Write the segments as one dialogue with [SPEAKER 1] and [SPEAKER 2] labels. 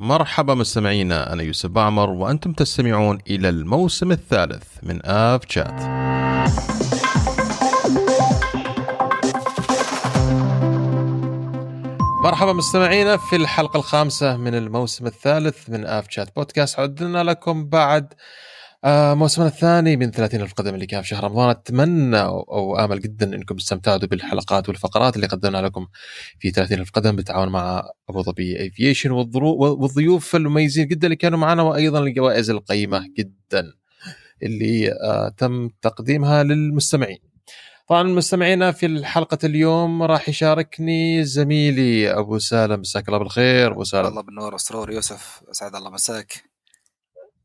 [SPEAKER 1] مرحبا مستمعينا أنا يوسف بعمر وأنتم تستمعون إلى الموسم الثالث من آف شات مرحبا مستمعينا في الحلقة الخامسة من الموسم الثالث من آف شات بودكاست. عدنا لكم بعد آه موسمنا الثاني من 30 ألف قدم اللي كان في شهر رمضان. أتمنى أو آمل جدا أنكم استمتعتوا بالحلقات والفقرات اللي قدمنا لكم في 30 ألف قدم بالتعاون مع أبو ظبي أيفيشن والضيوف المميزين جدا اللي كانوا معنا وأيضا الجوائز القيمة جدا اللي آه تم تقديمها للمستمعين. طبعا مستمعينا في الحلقة اليوم راح يشاركني زميلي أبو سالم. مساك الله بالخير أبو سالم.
[SPEAKER 2] الله بالنور والسرور يوسف. أسعد الله مساك.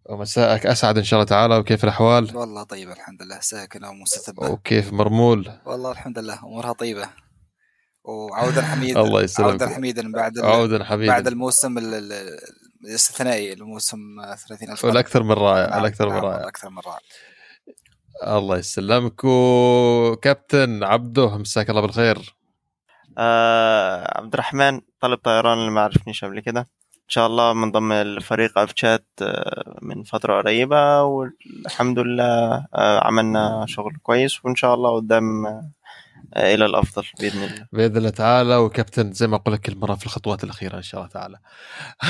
[SPEAKER 1] ومساءك أسعد إن شاء الله تعالى وكيف الأحوال؟
[SPEAKER 2] والله طيبة الحمد لله ساكنة ومستتبة
[SPEAKER 1] وكيف مرمول؟
[SPEAKER 2] والله الحمد لله أمورها طيبة. وعودا حميدا
[SPEAKER 1] الله يسلمك.
[SPEAKER 2] عودا حميدا بعد
[SPEAKER 1] عودا حبيبي
[SPEAKER 2] بعد الموسم ال- ال- الاستثنائي الموسم 30000
[SPEAKER 1] والأكثر من رائع
[SPEAKER 2] نعم،
[SPEAKER 1] الأكثر من
[SPEAKER 2] نعم،
[SPEAKER 1] رائع.
[SPEAKER 2] أكثر من رائع.
[SPEAKER 1] الله يسلمك. وكابتن عبده مساك الله بالخير.
[SPEAKER 3] آه عبد الرحمن طالب طيران اللي ما عرفنيش قبل كده. إن شاء الله منضم لفريق افشات آه، من فترة قريبة والحمد لله آه، عملنا شغل كويس وإن شاء الله قدام آه، إلى الأفضل بإذن الله
[SPEAKER 1] بإذن الله تعالى وكابتن زي ما أقول لك كل مرة في الخطوات الأخيرة إن شاء الله تعالى.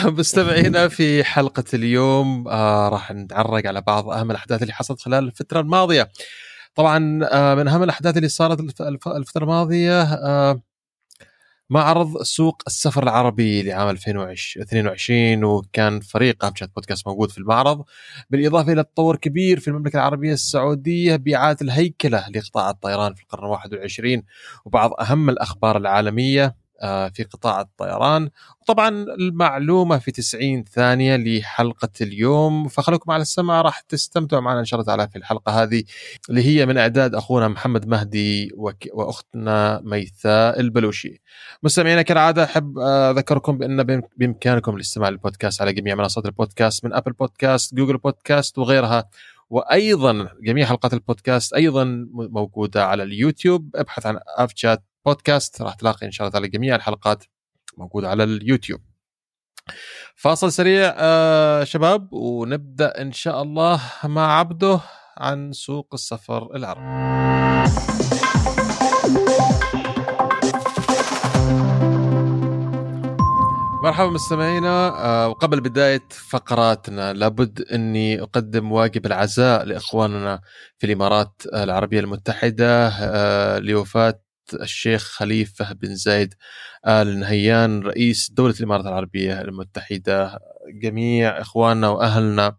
[SPEAKER 1] مستمعينا في حلقة اليوم آه راح نتعرق على بعض أهم الأحداث اللي حصلت خلال الفترة الماضية. طبعا آه من أهم الأحداث اللي صارت الف- الف- الفترة الماضية آه معرض سوق السفر العربي لعام 2022 وكان فريق ابشات بودكاست موجود في المعرض بالإضافة إلى تطور كبير في المملكة العربية السعودية باعاده الهيكلة لقطاع الطيران في القرن 21 وبعض أهم الأخبار العالمية آه، في قطاع الطيران. وطبعا المعلومة في 90 ثانية لحلقة اليوم. فخلوكم على السمع راح تستمتعوا معنا إن شاء الله تعالى في الحلقة هذه اللي هي من أعداد أخونا محمد مهدي وأختنا ميثاء البلوشي. مستمعينا كالعادة أحب آه، أذكركم بأن بإم- بإمكانكم الاستماع للبودكاست على جميع منصات البودكاست من Apple Podcast، Google Podcast وغيرها. وأيضا جميع حلقات البودكاست أيضا موجودة على اليوتيوب. ابحث عن اف شات بودكاست راح تلاقي إن شاء الله جميع الحلقات موجودة على اليوتيوب. فاصل سريع آه شباب ونبدأ إن شاء الله مع عبده عن سوق السفر العربي. مرحبا مستمعينا آه، وقبل بداية فقراتنا لابد أني أقدم واجب العزاء لإخواننا في الإمارات العربية المتحدة آه، لوفاة الشيخ خليفة بن زايد آل نهيان رئيس دولة الإمارات العربية المتحدة. جميع إخواننا وأهلنا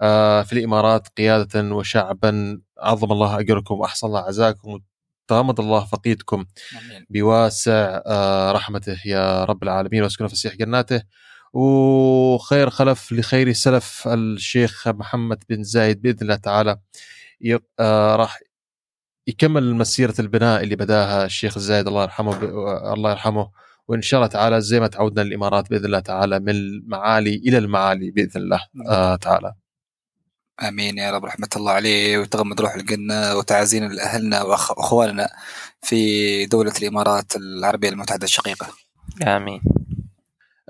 [SPEAKER 1] آه، في الإمارات قيادة وشعبا عظم الله أجركم وأحسن الله عزاكم وتغمد الله فقيدكم. بواسع آه، رحمته يا رب العالمين واسكنه فسيح جناته. وخير خلف لخير سلف الشيخ محمد بن زايد بإذن الله تعالى آه، راح يكمل مسيرة البناء اللي بداها الشيخ زايد الله يرحمه ب- الله يرحمه. وإن شاء الله تعالى زي ما تعودنا الامارات بإذن الله تعالى من المعالي إلى المعالي بإذن الله آه تعالى.
[SPEAKER 2] آمين يا رب رحمة الله عليه وتغمد روح الجنة وتعازينا لأهلنا وأخ- وأخواننا في دولة الإمارات العربية المتحدة الشقيقة.
[SPEAKER 3] آمين.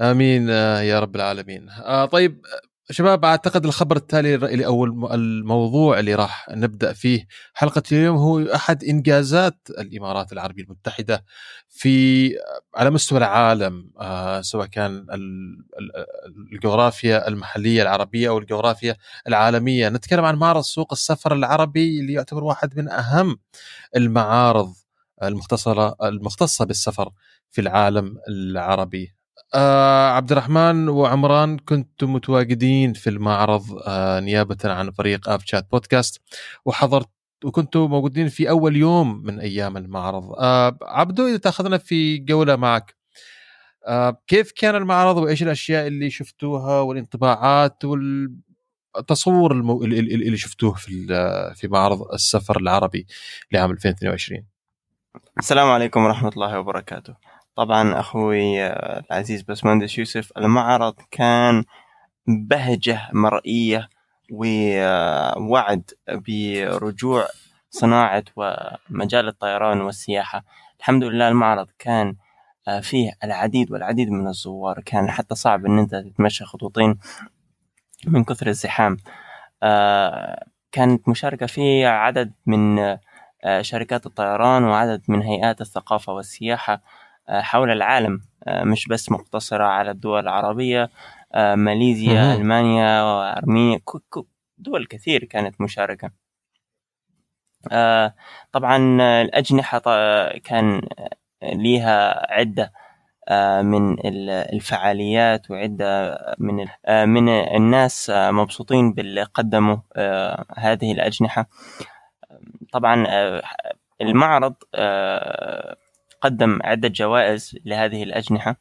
[SPEAKER 1] آمين آه، يا رب العالمين. آه طيب شباب أعتقد الخبر التالي اللي أو الم- الموضوع اللي راح نبدأ فيه حلقة اليوم هو أحد إنجازات الإمارات العربية المتحدة في على مستوى العالم آه سواء كان ال- ال- الجغرافيا المحلية العربية أو الجغرافيا العالمية. نتكلم عن معرض سوق السفر العربي اللي يعتبر واحد من أهم المعارض المختصرة المختصة بالسفر في العالم العربي. آه عبد الرحمن وعمران كنتم متواجدين في المعرض آه نيابة عن فريق آف شات بودكاست وحضرت وكنتوا موجودين في أول يوم من أيام المعرض. آه عبدو إذا تأخذنا في جولة معك آه كيف كان المعرض وإيش الأشياء اللي شفتوها والانطباعات والتصور المو... اللي- شفتوه في في معرض السفر العربي لعام 2022
[SPEAKER 3] السلام عليكم ورحمة الله وبركاته. طبعا أخوي آه، العزيز بسمندس يوسف المعرض كان بهجة مرئية ووعد برجوع صناعة ومجال الطيران والسياحة. الحمد لله المعرض كان آه، فيه العديد والعديد من الزوار. كان حتى صعب إن أنت تتمشى خطوتين من كثر الزحام. آه، كانت مشاركة فيه عدد من شركات الطيران وعدد من هيئات الثقافة والسياحة. حول العالم مش بس مقتصرة على الدول العربية ماليزيا
[SPEAKER 1] مهم.
[SPEAKER 3] ألمانيا وأرمينيا ك- دول كثير كانت مشاركة آه، طبعا الأجنحة كان ليها عدة آه، من ال- الفعاليات وعدة من آه، من الناس آه، مبسوطين باللي قدموا آه، هذه الأجنحة طبعا آه، المعرض آه، قدم عدة جوائز لهذه الأجنحة.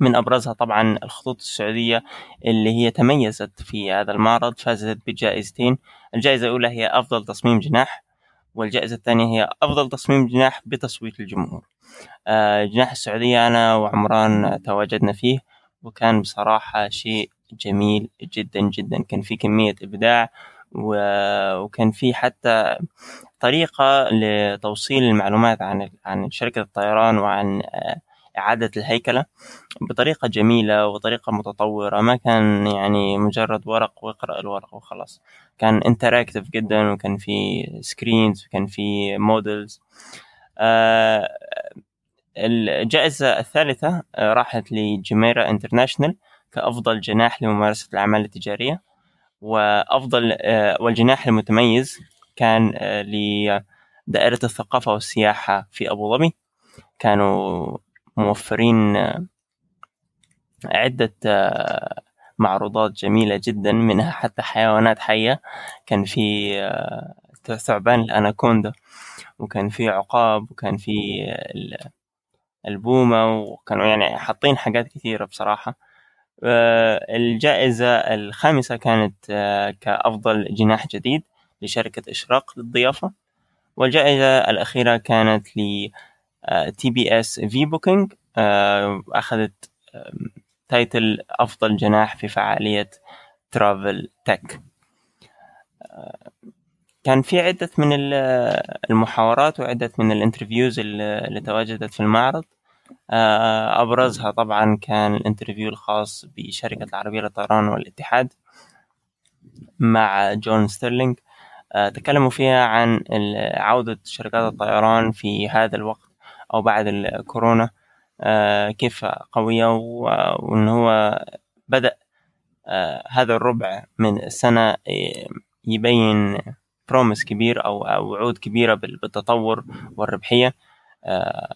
[SPEAKER 3] من أبرزها طبعا الخطوط السعودية اللي هي تميزت في هذا المعرض فازت بجائزتين. الجائزة الأولى هي أفضل تصميم جناح والجائزة الثانية هي أفضل تصميم جناح بتصويت الجمهور. آه، جناح السعودية أنا وعمران تواجدنا فيه وكان بصراحة شيء جميل جدا جدا. كان في كمية إبداع وكان في حتى طريقة لتوصيل المعلومات عن عن شركة الطيران وعن آه، إعادة الهيكلة بطريقة جميلة وطريقة متطورة. ما كان يعني مجرد ورق واقرأ الورق وخلاص. كان interactive جدا وكان في screens وكان في models آه الجائزة الثالثة آه، راحت لجميرة International كأفضل جناح لممارسة الأعمال التجارية. وأفضل والجناح المتميز كان آه، لدائرة الثقافة والسياحة في أبو ظبي. كانوا موفرين آه، عدة آه، معروضات جميلة جدا منها حتى حيوانات حية. كان في ثعبان الأناكوندا وكان في عقاب وكان في ال- البومة وكانوا يعني حاطين حاجات كثيرة بصراحة. الجائزة الخامسة كانت كأفضل جناح جديد. لشركة إشراق للضيافة. والجائزة الأخيرة كانت ل TBS في booking أخذت title أفضل جناح في فعالية Travel Tech كان في عدة من ال- المحاورات وعدة من ال interviews اللي تواجدت في المعرض. آه، أبرزها طبعا كان ال interview الخاص بشركة العربية للطيران والاتحاد مع جون ستيرلينج. آه، تكلموا فيها عن عودة شركات الطيران في هذا الوقت أو بعد الكورونا. آه، كيف قوية وإن هو بدأ آه، هذا الربع من السنة آه، يبين promise كبير أو وعود كبيرة بال- بالتطور والربحية. آه،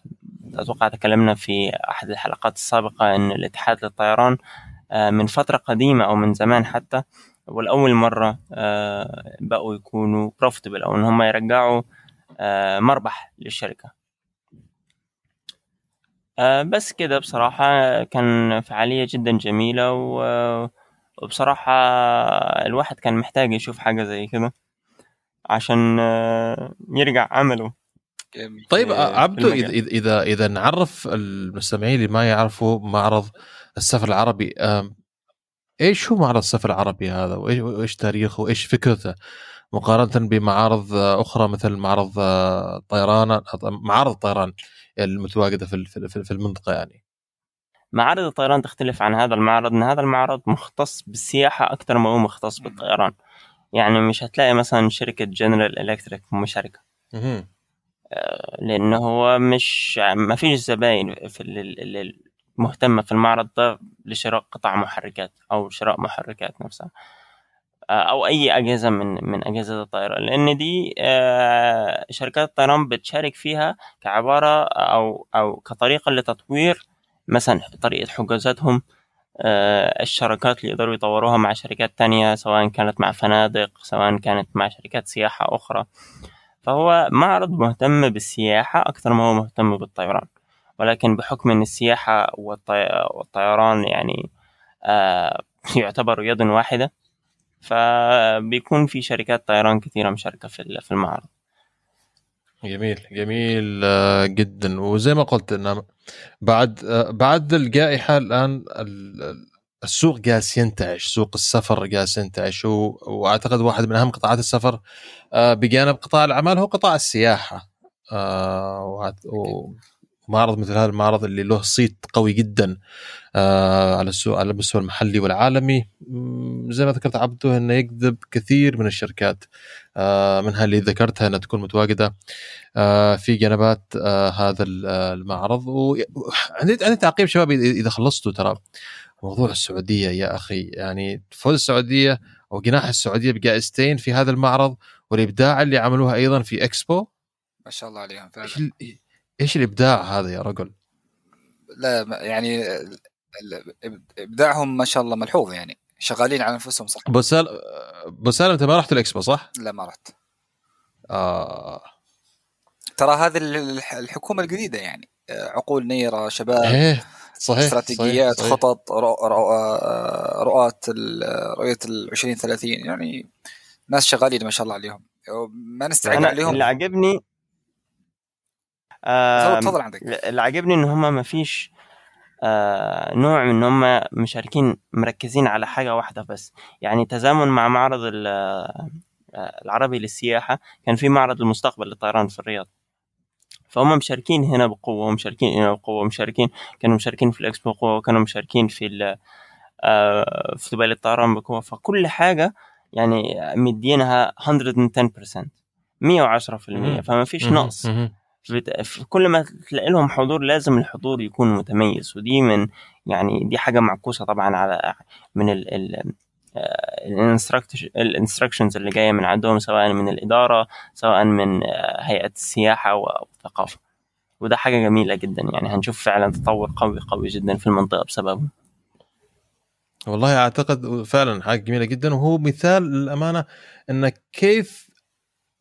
[SPEAKER 3] أتوقع تكلمنا في أحد الحلقات السابقة أن الاتحاد للطيران آه، من فترة قديمة أو من زمان حتى والأول مرة آه، بقوا يكونوا profitable أو إن هم يرجعوا آه، مربح للشركة آه، بس كده بصراحة كان فعالية جدا جميلة و- وبصراحة الواحد كان محتاج يشوف حاجة زي كده عشان يرجع عمله.
[SPEAKER 1] طيب عبدو
[SPEAKER 3] إذا.
[SPEAKER 1] إذا إذا نعرف المستمعين اللي ما يعرفوا معرض السفر العربي إيش هو معرض السفر العربي هذا؟ وايش تاريخه؟ وإيش فكرته؟ مقارنة بمعارض أخرى مثل معرض آه، طيران معارض الطيران المتواجدة في في المنطقة يعني.
[SPEAKER 3] معارض الطيران تختلف عن هذا المعرض إن هذا المعرض مختص بالسياحة أكثر ما هو مختص بالطيران. يعني مش هتلاقي مثلا شركة جنرال الكتريك مشاركة.
[SPEAKER 1] مهم.
[SPEAKER 3] لأنه هو مش ما فيش زباين في ال- ال- ال- مهتمة في المعرض ده لشراء قطع محركات أو شراء محركات نفسها أو أي أجهزة من من أجهزة الطيران. لأن دي آه، شركات الطيران بتشارك فيها كعبارة أو أو كطريقة لتطوير مثلا طريقة حجوزاتهم آه، الشراكات اللي يقدروا يطوروها مع شركات تانية سواء كانت مع فنادق سواء كانت مع شركات سياحة أخرى. فهو معرض مهتم بالسياحة أكثر ما هو مهتم بالطيران. ولكن بحكم أن السياحة والطي... والطيران يعني آه، يعتبروا يد واحدة فبيكون في شركات طيران كثيرة مشاركة في ال- في المعرض.
[SPEAKER 1] جميل جميل آه، جدا. وزي ما قلت انه بعد آه، بعد الجائحة الآن ال- ال- السوق جالس ينتعش سوق السفر جالس ينتعش وأعتقد واحد من أهم قطاعات السفر بجانب قطاع الأعمال هو قطاع السياحة. معرض مثل هذا المعرض اللي له صيت قوي جدا آه على السوق على المستوى المحلي والعالمي. زي ما ذكرت عبده إنه يجذب كثير من الشركات آه منها اللي ذكرتها إنها تكون متواجدة آه في جنبات هذا ال- المعرض. وعندي عندي تعقيب شباب اذا خلصتوا ترى. موضوع السعودية يا أخي يعني فوز السعودية أو جناح السعودية بجائزتين في هذا المعرض والإبداع اللي عملوها أيضا في إكسبو.
[SPEAKER 2] ما شاء الله عليهم فعلا.
[SPEAKER 1] إيش ال- إيش الإبداع هذا يا رجل؟
[SPEAKER 2] لا يعني إبداعهم ما شاء الله ملحوظ يعني شغالين على أنفسهم صح
[SPEAKER 1] ابو سالم ابو سالم أنت ما رحت الإكسبو صح؟
[SPEAKER 2] لا ما رحت
[SPEAKER 1] آه.
[SPEAKER 2] ترى هذه ال- الحكومة الجديدة يعني عقول نيرة شباب
[SPEAKER 1] إيه صحيح
[SPEAKER 2] استراتيجيات
[SPEAKER 1] صحيح.
[SPEAKER 2] خطط رؤ- رؤ- رؤات ال- رؤية ال 2030 يعني ناس شغالين ما شاء الله عليهم ما نستعجل
[SPEAKER 3] أنا
[SPEAKER 2] عليهم
[SPEAKER 3] اللي عجبني
[SPEAKER 2] تفضل عندك.
[SPEAKER 3] اللي عجبني إن هم ما فيش آه نوع من إن هم مشاركين مركزين على حاجة واحدة بس. يعني تزامن مع معرض آه، العربي للسياحة كان في معرض المستقبل للطيران في الرياض. فهم مشاركين هنا بقوة ومشاركين هنا بقوة ومشاركين كانوا مشاركين في الإكسبو بقوه وكانوا مشاركين في ال- آه، في دبي للطيران بقوة. فكل حاجة يعني مدينها 110% 110% فما فيش. نقص. في كل ما تلاقي لهم حضور لازم الحضور يكون متميز. ودي من يعني دي حاجة معكوسة طبعا على من ال ال الإنستراكشنز اللي جاية من عندهم سواء من الإدارة سواء من آه، هيئة السياحة والثقافة. وده حاجة جميلة جدا. يعني هنشوف فعلا تطور قوي قوي جدا في المنطقة بسببه.
[SPEAKER 1] والله أعتقد فعلا حاجة جميلة جدا. وهو مثال للأمانة إن كيف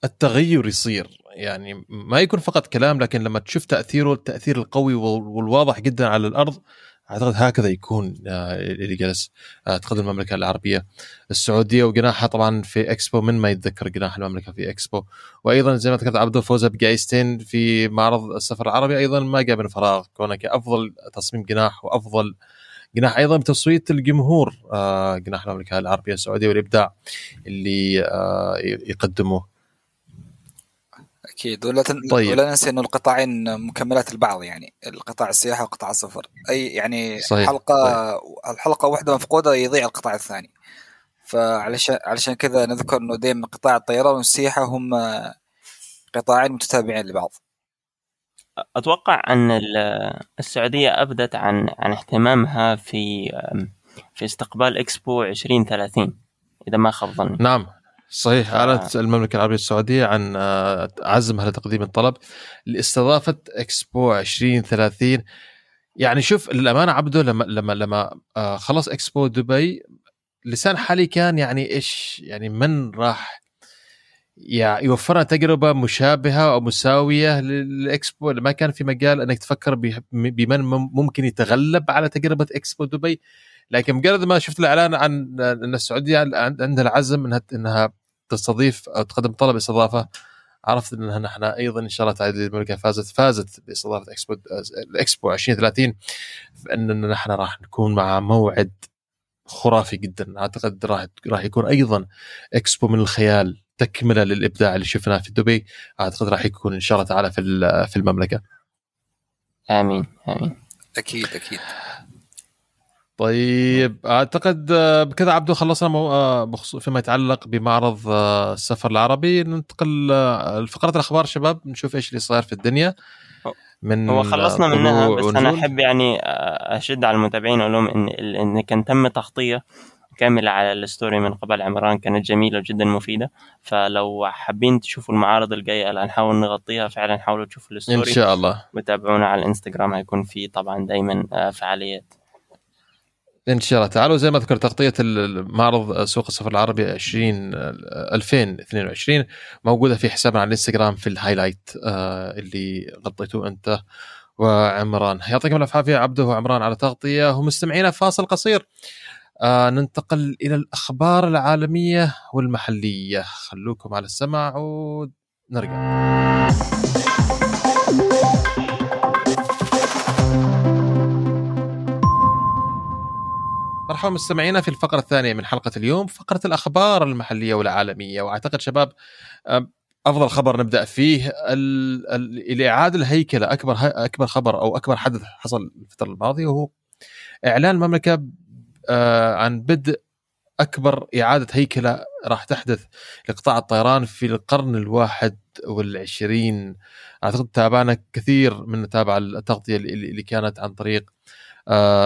[SPEAKER 1] التغير يصير. يعني ما يكون فقط كلام لكن لما تشوف تأثيره التأثير القوي وال- والواضح جدا على الأرض أعتقد هكذا يكون آه، اللي جلس آه، تقدم المملكة العربية السعودية. وجناحها طبعا في إكسبو من ما يتذكر جناح المملكة في إكسبو؟ وأيضا زي ما ذكرت عبده فوزها بجائزتين في معرض السفر العربي أيضا ما جاء من فراغ. كونك أفضل تصميم جناح وأفضل جناح أيضا بتصويت الجمهور آه، جناح المملكة العربية السعودية والإبداع اللي يقدموه.
[SPEAKER 2] أكيد. ولا تن...
[SPEAKER 1] طيب.
[SPEAKER 2] ولا ننسى إنه القطاعين مكملات البعض يعني. القطاع السياحه وقطاع السفر. أي يعني
[SPEAKER 1] صحيح.
[SPEAKER 2] حلقة الحلقة واحدة مفقودة يضيع القطاع الثاني. فعلشان علشان كذا نذكر إنه دائما قطاع الطيران والسياحة هم قطاعين متتابعين لبعض.
[SPEAKER 3] أتوقع أن ال- السعودية أبدت عن عن اهتمامها في في استقبال إكسبو 2030 إذا ما خاب ظني.
[SPEAKER 1] نعم. صحيح. أعلنت المملكة العربية السعودية عن آه، عزمها لتقديم الطلب لاستضافة إكسبو 2030 يعني شوف للأمانة عبده لما لما لما آه، خلص إكسبو دبي لسان حالي كان يعني إيش يعني من راح يع- يوفرنا تجربة مشابهة أو مساوية للاكسبو ما كان في مجال أنك تفكر بمن مم- ممكن يتغلب على تجربة إكسبو دبي. لكن مجرد ما شفت الإعلان عن إن السعودية عند- عندها العزم إنها إنها تستضيف أو تقدم طلب استضافة عرفت إنها نحن أيضا إن شاء الله تعالى المملكه فازت فازت باستضافة اكسبو الاكسبو 2030 فاننا نحن راح نكون مع موعد خرافي جدا. أعتقد راح راح يكون أيضا إكسبو من الخيال تكملة للإبداع اللي شفناه في دبي. أعتقد راح يكون إن شاء الله تعالى في ال- في المملكة.
[SPEAKER 3] آمين آمين.
[SPEAKER 2] أكيد أكيد.
[SPEAKER 1] طيب أعتقد آه، بكذا عبدو خلصنا. آه، فيما يتعلق بمعرض آه، السفر العربي. ننتقل لفقرة الأخبار شباب نشوف إيش اللي صاير في الدنيا. من
[SPEAKER 3] هو خلصنا منها بس أنا
[SPEAKER 1] ونزول.
[SPEAKER 3] أحب يعني أشد على المتابعين أقول لهم ان إن كان تم تغطية كاملة على الستوري من قبل عمران كانت جميلة وجدا مفيدة. فلو حابين تشوفوا المعارض الجاية اللي هنحاول نغطيها فعلا حاولوا تشوفوا
[SPEAKER 1] إن
[SPEAKER 3] الستوري
[SPEAKER 1] شاء الله.
[SPEAKER 3] وتابعونا على الإنستغرام هيكون في طبعا دايما فعاليات.
[SPEAKER 1] إن شاء الله تعالوا زي ما ذكرت تغطية المعرض سوق السفر العربي 20 2022 موجودة في حسابنا على الإنستغرام في الهايلايت آه، اللي غطيتوه أنت وعمران. يعطيكم الف عافية عبده وعمران على تغطية. ومستمعينا فاصل قصير. آه ننتقل إلى الأخبار العالمية والمحلية. خلوكم على السمع ونرجع. مرحبا مستمعينا في الفقرة الثانية من حلقة اليوم فقرة الأخبار المحلية والعالمية. وأعتقد شباب أفضل خبر نبدأ فيه ال... ال... الاعاده الهيكلة أكبر أكبر خبر أو أكبر حدث حصل الفترة الماضية وهو إعلان المملكة آه عن بدء أكبر إعادة هيكلة راح تحدث لقطاع الطيران في القرن الواحد والعشرين. أعتقد تابعنا كثير من تابع التغطية اللي كانت عن طريق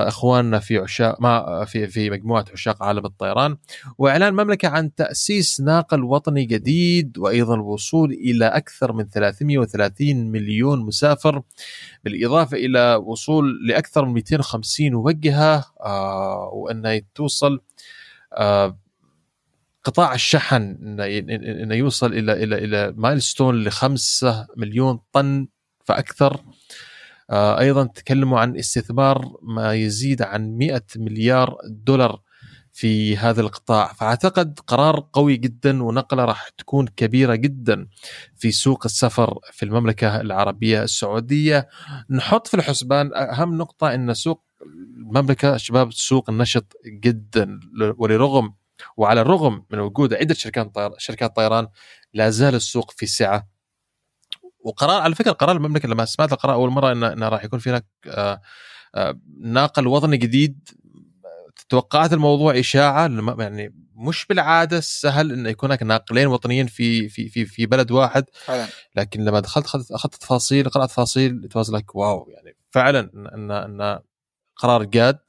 [SPEAKER 1] إخواننا في عشاق ما في في مجموعة عشاق عالم الطيران وإعلان مملكه عن تأسيس ناقل وطني جديد وأيضا الوصول إلى أكثر من 330 مليون مسافر بالإضافة إلى وصول لأكثر من 250 موجهه آه، وانها توصل آه، قطاع الشحن انه يوصل إلى إلى إلى مايلستون ل 5 مليون طن فأكثر آه، أيضا تكلموا عن استثمار ما يزيد عن 100 مليار دولار في هذا القطاع. فأعتقد قرار قوي جدا ونقلة راح تكون كبيرة جدا في سوق السفر في المملكة العربية السعودية. نحط في الحسبان أهم نقطة إن سوق المملكة شباب سوق نشط جدا. ولرغم وعلى الرغم من وجود عدة شركات طيران شركات طيران لا زال السوق في سعة وقرار على فكرة قرار المملكة لما سمعت القرار أول مرة انه, إنه راح يكون في هناك آه، آه، ناقل وطني جديد توقعت الموضوع إشاعة يعني مش بالعادة سهل انه يكون هناك ناقلين وطنيين في في في في بلد واحد فعلا. لكن لما دخلت أخذت تفاصيل قرأت تفاصيل تواز لك واو يعني فعلا إن إن قرار جاد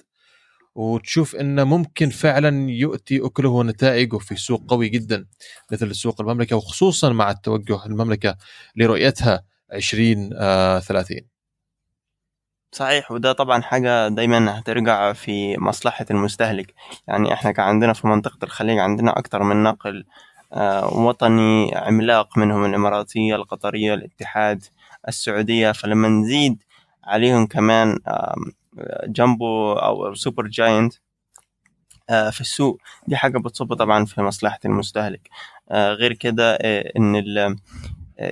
[SPEAKER 1] وتشوف انه ممكن فعلا يؤتي أكله ونتائجه في سوق قوي جدا مثل سوق المملكة وخصوصا مع التوجه المملكة لرؤيتها 2030 آه،
[SPEAKER 3] صحيح وده طبعا حاجة دايما هترجع في مصلحة المستهلك. يعني إحنا كان عندنا في منطقة الخليج عندنا أكتر من نقل آه، وطني عملاق منهم الإماراتية القطرية الاتحاد السعودية. فلما نزيد عليهم كمان جامبو أو super giant آه، في السوق. دي حاجة بتصب طبعا في مصلحة المستهلك. آه، غير كده آه، إن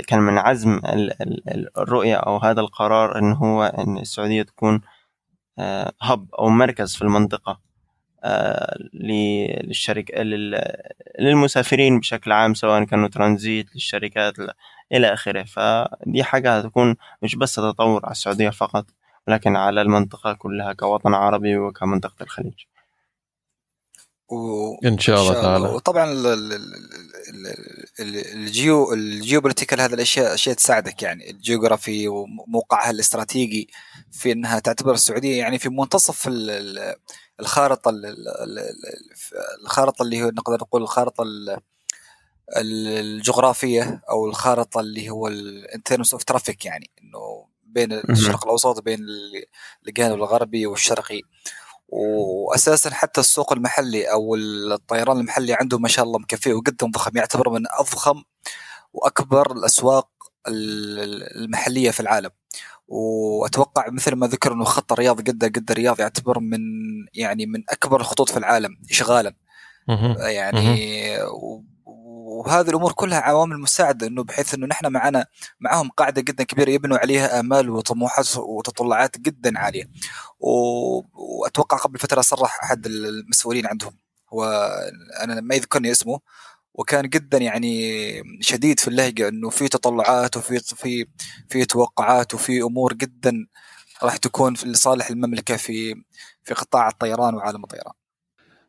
[SPEAKER 3] كان من عزم الرؤية أو هذا القرار إن هو إن السعودية تكون هب أو مركز في المنطقة للشركة للمسافرين بشكل عام سواء كانوا ترانزيت للشركات إلى آخره. فدي حاجة هتكون مش بس تطور على السعودية فقط لكن على المنطقة كلها كوطن عربي وكمنطقة الخليج
[SPEAKER 1] و... ان شاء الله تعالى
[SPEAKER 2] وطبعا ال geo ال geopolitical هذه الاشياء اشياء تساعدك يعني ال geography وموقعها الاستراتيجي في انها تعتبر السعوديه يعني في منتصف الخارطه الخارطه اللي هو نقدر نقول الخارطه الجغرافيه أو الخارطه اللي هو ال entrance of traffic يعني انه بين الشرق الأوسط وبين الجانب الغربي والشرقي. واساسا حتى السوق المحلي أو الطيران المحلي عنده ما شاء الله مكفيه وجدا ضخم يعتبر من أضخم وأكبر الأسواق المحلية في العالم. وأتوقع مثل ما ذكر إنه خط الرياض جده جده الرياض يعتبر من يعني من أكبر الخطوط في العالم اشغالا. يعني وهذه الأمور كلها عوامل مساعدة إنه بحيث إنه نحن معنا معاهم قاعدة جدا كبيرة يبنوا عليها آمال وطموحات وتطلعات جدا عالية. وأتوقع قبل فترة صرح أحد المسؤولين عندهم. هو أنا ما يذكرني اسمه. وكان جدا يعني شديد في اللهجة إنه في تطلعات وفي في في توقعات وفي أمور جدا راح تكون في لصالح المملكة في في قطاع الطيران وعالم الطيران.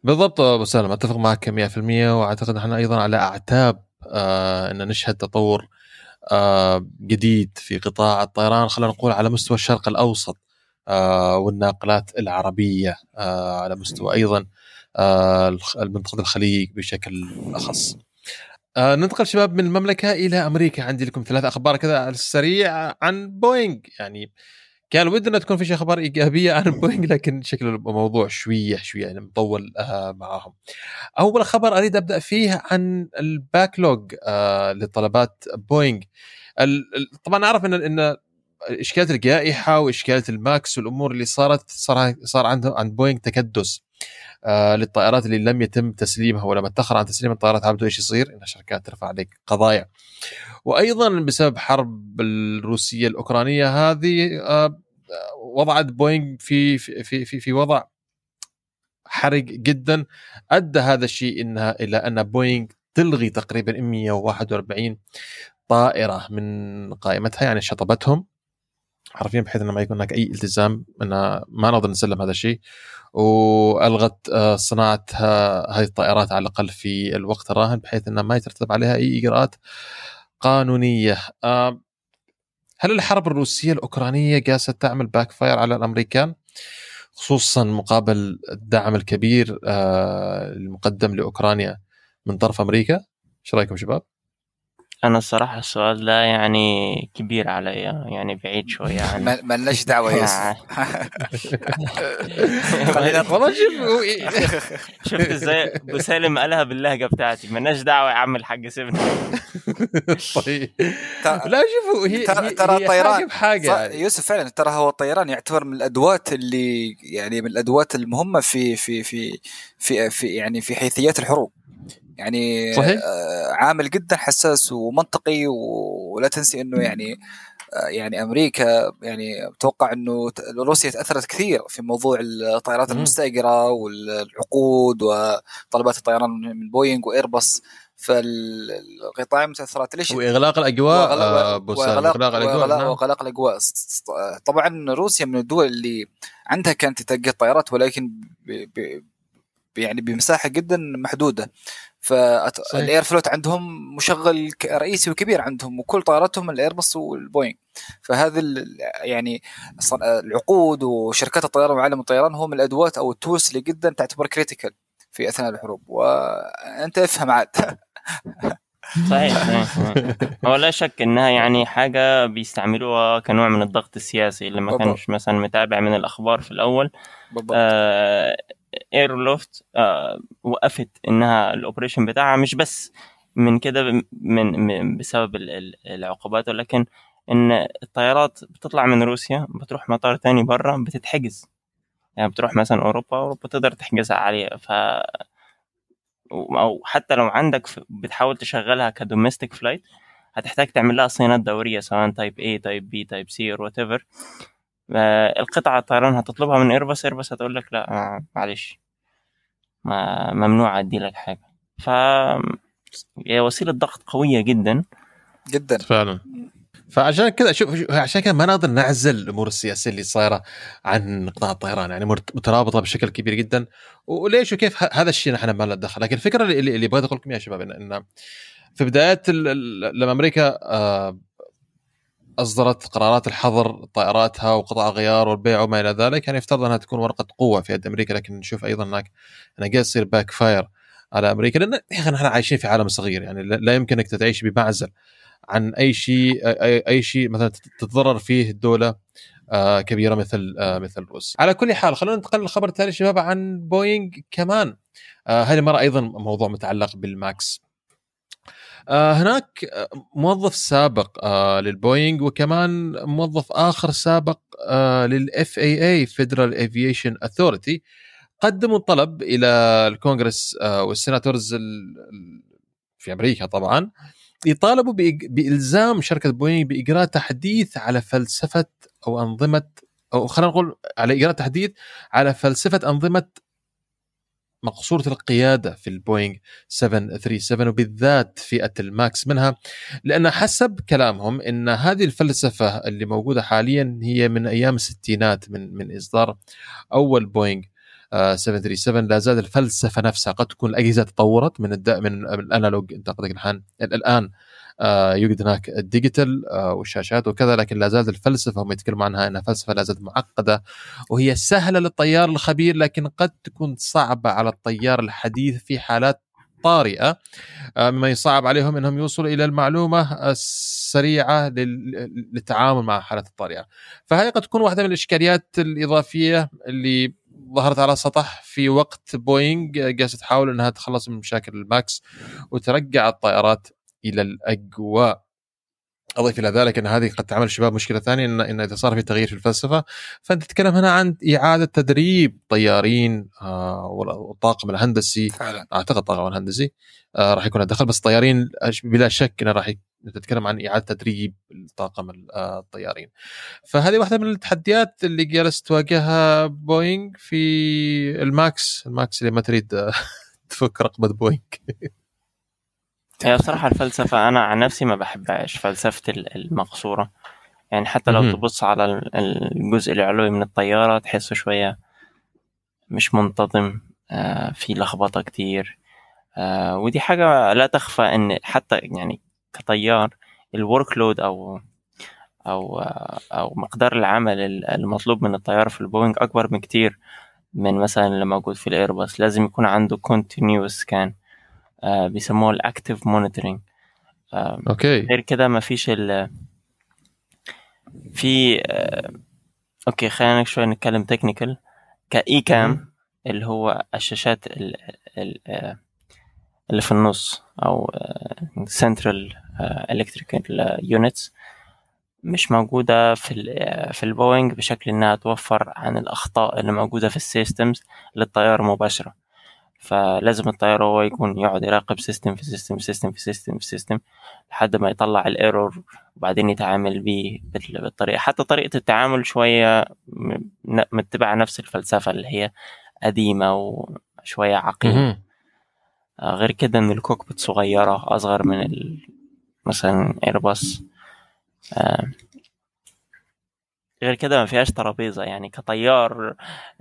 [SPEAKER 1] بالضبط أبو سالم أتفق معك 100% وأعتقد إحنا أيضا على أعتاب آه إن نشهد تطور آه جديد في قطاع الطيران. خلينا نقول على مستوى الشرق الأوسط آه والناقلات العربية آه على مستوى أيضا آه المنطقة الخليج بشكل أخص. آه ننتقل شباب من المملكة إلى أمريكا. عندي لكم ثلاث أخبار كذا على السريع عن بوينغ. يعني كان ودنا تكون في أخبار إيجابية عن بوينغ لكن شكل الموضوع شوية شوية يعني مطول آه معاهم. أول خبر أريد أبدأ فيه عن ال backlog آه لطلبات بوينغ. طبعا أعرف إن إن إشكالية الجائحة وإشكالية الماكس والأمور اللي صارت صار صار عندهم عند بوينغ تكدس للطائرات اللي لم يتم تسليمها ولما تاخر عن تسليم الطائرات عبدو إيش يصير؟ إن الشركات ترفع عليك قضايا. وأيضا بسبب حرب الروسية الأوكرانية هذه آه وضعت بوينغ في في في في وضع حرج جدا أدى هذا الشيء إنها إلى أن بوينغ تلغي تقريبا 141 طائرة من قائمتها يعني شطبتهم حرفيا بحيث إنه ما يكون هناك أي التزام إنه ما نقدر نسلم هذا الشيء وألغت آه، صناعة هذه الطائرات على الأقل في الوقت الراهن بحيث إنه ما يترتب عليها أي اجراءات قانونية. آه، هل الحرب الروسية الأوكرانية قاعدة تعمل backfire على الأمريكان؟ خصوصا مقابل الدعم الكبير آه، المقدم لأوكرانيا من طرف أمريكا إيش رأيكم شباب؟
[SPEAKER 3] أنا الصراحة السؤال ده يعني كبير علي يعني بعيد شوية يعني
[SPEAKER 2] ما لناش دعوة يا يوسف.
[SPEAKER 3] خلينا والله شوف شفت إزاي بسالم قالها باللهجة بتاعتي. مالناش دعوة يا عم الحاج سيبنا
[SPEAKER 1] طيب. لا شوفوا هي ترى ترى الطيران.
[SPEAKER 2] يوسف فعلا ترى هو الطيران يعتبر من الأدوات اللي يعني من الأدوات المهمة في في في في, في يعني في حيثيات الحروب. يعني صحيح. آه، عامل جدا حساس ومنطقي ولا تنسي إنه يعني آه، يعني أمريكا يعني أتوقع إنه روسيا تأثرت كثير في موضوع الطائرات المستأجرة والعقود وطلبات الطيران من بوينغ وإيرباص. فالقطاع المتاثرات ليش؟
[SPEAKER 1] وإغلاق الأجواء
[SPEAKER 2] وإغلاق, وإغلاق, الأجواء نعم. وإغلاق الأجواء. طبعا روسيا من الدول اللي عندها كانت تتلقى الطائرات ولكن ب ب يعني بمساحة جدا محدودة. فالايروفلوت عندهم مشغل رئيسي وكبير عندهم وكل طائراتهم الايرباص والبوينغ. فهذه يعني العقود وشركات الطيران وعالم الطيران هم الأدوات أو ال tools اللي جدا تعتبر critical في أثناء الحروب. وأنت افهم عاد.
[SPEAKER 3] صحيح. هو لا شك إنها يعني حاجة بيستعملوها كنوع من الضغط السياسي اللي ما كانش مثلا متابع من الأخبار في الأول. بالضبط. آه ايروفلوت آه وقفت إنها ال operation بتاعها. مش بس من كده من, بسبب العقوبات ولكن إن الطيارات بتطلع من روسيا بتروح مطار تاني بره بتتحجز. يعني بتروح مثلا أوروبا أوروبا تقدر تحجزها عليها ف أو حتى لو عندك بتحاول تشغلها ك domestic flight هتحتاج تعمل لها صيانات دورية سواء type A type B type C أو whatever القطعة الطيران هتطلبها من ايرباص ايرباص هتقول لك لا آه، معلش. ما ممنوع أدي لك حاجة. ف هي وسيلة ضغط قوية جدا.
[SPEAKER 2] جدا.
[SPEAKER 1] فعلا. فعشان كذا شوف عشان كذا ما نقدر نعزل الأمور السياسية اللي صايرة عن قطاع الطيران يعني مترابطة بشكل كبير جدا. وليش وكيف هذا الشيء نحن ما لنا دخل. لكن الفكرة اللي, اللي بغيت أقول لكم يا شباب ان في بدايات لما أمريكا آه، أصدرت قرارات الحظر طائراتها وقطع الغيار والبيع وما إلى ذلك يعني يفترض أنها تكون ورقة قوة في يد أمريكا لكن نشوف أيضا هناك انها قاعد تصير backfire على أمريكا لأن يا أخي نحن عايشين في عالم صغير يعني لا يمكنك تعيش بمعزل عن أي شيء اي, أي شيء مثلا تتضرر فيه دولة آه، كبيرة مثل آه، مثل روسيا. على كل حال خلونا ننتقل للخبر التالي شباب عن بوينغ كمان. آه، هذه المرة أيضا موضوع متعلق بالماكس. آه هناك موظف سابق آه للبوينغ وكمان موظف آخر سابق آه لل FAA Federal Aviation Authority قدموا طلب إلى الكونغرس آه وال senators في أمريكا طبعا يطالبوا بإلزام شركة بوينغ بإجراء تحديث على فلسفة أو أنظمة أو خلينا نقول على إجراء تحديث على فلسفة أنظمة مقصورة القيادة في البوينغ 737 وبالذات فئة الماكس منها لأن حسب كلامهم أن هذه الفلسفة اللي موجودة حاليا هي من أيام الستينات من من إصدار أول بوينغ 737 لا زال الفلسفة نفسها قد تكون الأجهزة تطورت من الد... من الأنالوج أنت الآن آه، يوجد هناك الديجيتال آه، والشاشات وكذا لكن لا زالت الفلسفة هم يتكلموا عنها إنها فلسفة لا زالت معقدة وهي سهلة للطيار الخبير لكن قد تكون صعبة على الطيار الحديث في حالات طارئة آه، مما يصعب عليهم إنهم يوصلوا إلى المعلومة السريعة للتعامل مع حالات الطارئة. فهذه قد تكون واحدة من الإشكاليات الإضافية اللي ظهرت على السطح في وقت بوينغ قاعدة تحاول إنها تخلص من مشاكل الماكس وترجع الطائرات إلى الأجواء. أضيف إلى ذلك إن هذه قد تعمل الشباب مشكلة ثانية ان, إن إذا صار في تغيير في الفلسفة فأنت تتكلم هنا عن إعادة تدريب طيارين آه والطاقم الهندسي. فعلا. أعتقد الطاقم الهندسي آه راح يكون دخل بس الطيارين بلا شك إنه راح تتكلم عن إعادة تدريب الطاقم آه، الطيارين. فهذه واحدة من التحديات اللي جالس تواجهها بوينغ في الماكس. الماكس اللي ما تريد تفك رقبة بوينغ.
[SPEAKER 3] هي بصراحة الفلسفة أنا عن نفسي ما بحبهاش فلسفة ال- المقصورة. يعني حتى لو. تبص على ال- الجزء العلوي من الطيارة تحسه شوية مش منتظم آه، في لخبطة كتير آه، ودي حاجة لا تخفى إن حتى يعني كطيار ال workload أو أو آه، أو مقدار العمل ال- المطلوب من الطيار في البوينج أكبر بكتير من مثلا اللي موجود في الإيرباص لازم يكون عنده scan. آه، بيسموه ال active
[SPEAKER 1] monitoring okay.
[SPEAKER 3] غير كده ما فيش ال في آه، okay خلينا شوي نتكلم technical EICAM اللي هو الشاشات ال... ال... آه، اللي في النص أو central electrical units مش موجودة في ال آه، في البوينج بشكل إنها توفر عن الأخطاء اللي موجودة في ال systems للطيارة مباشرة. فلازم الطيار هو يكون يقعد يراقب system في system في system في system في system لحد ما يطلع ال error وبعدين يتعامل بيه بال- بالطريقة حتى طريقة التعامل ن- متبعة نفس الفلسفة اللي هي قديمة وشوية عقيمة
[SPEAKER 1] مهم.
[SPEAKER 3] آه، غير كده إن ال cockpit صغيرة أصغر من. مثلا ايرباص آه، غير كده ما فيهاش ترابيزة يعني كطيار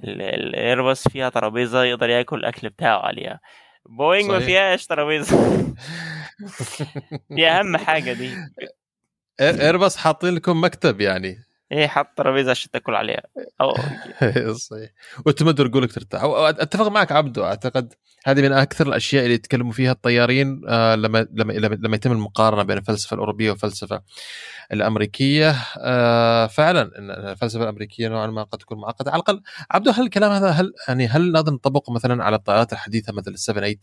[SPEAKER 3] ال- الايرباص فيها ترابيزة يقدر ياكل الأكل بتاعه عليها بوينج ما. فيهاش ترابيزة. دي أهم حاجة دي.
[SPEAKER 1] ايرباص حاطين لكم مكتب يعني.
[SPEAKER 3] إيه حط ترابيزة عشان تاكل عليها. أو
[SPEAKER 1] صحيح. وتمد رجولك ترتاح. أتفق معك عبدو أعتقد هذه من أكثر الأشياء اللي يتكلموا فيها الطيارين آه، لما لما لما يتم المقارنة بين الفلسفة الأوروبية والفلسفة الأمريكية. آه، فعلا إن الفلسفة الأمريكية نوعا ما قد تكون معقدة. على الأقل عبدو هل الكلام هذا هل يعني هل نقدر نطبقه مثلا على الطائرات الحديثة مثل السفن 8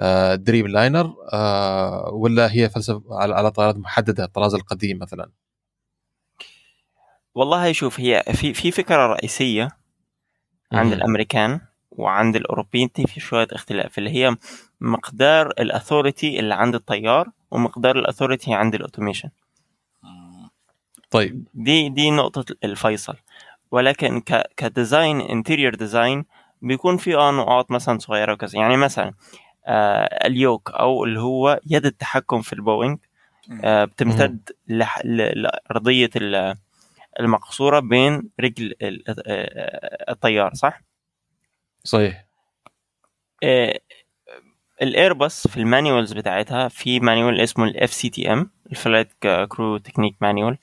[SPEAKER 1] آه، دريم لاينر ولا هي فلسفة على طائرات محددة الطراز القديم مثلا؟
[SPEAKER 3] والله شوف هي في في فكرة رئيسية عند. الأمريكان وعند الأوروبيين في شوية اختلاف اللي هي مقدار ال authority اللي عند الطيار ومقدار ال authority عند ال
[SPEAKER 2] automation.
[SPEAKER 1] طيب
[SPEAKER 3] دي دي نقطة الفيصل ولكن ك ك design interior design بيكون في آه نقاط مثلا صغيرة وكذا يعني مثلا آه ال yoke أو اللي هو يد التحكم في البوينج آه بتمتد لأرضية ال- المقصورة بين رجل ال- آه، الطيار صح؟
[SPEAKER 1] صحيح
[SPEAKER 3] آه، الايرباص في ال manuals بتاعتها في manual اسمه ال FCTM ال flight crew technique manual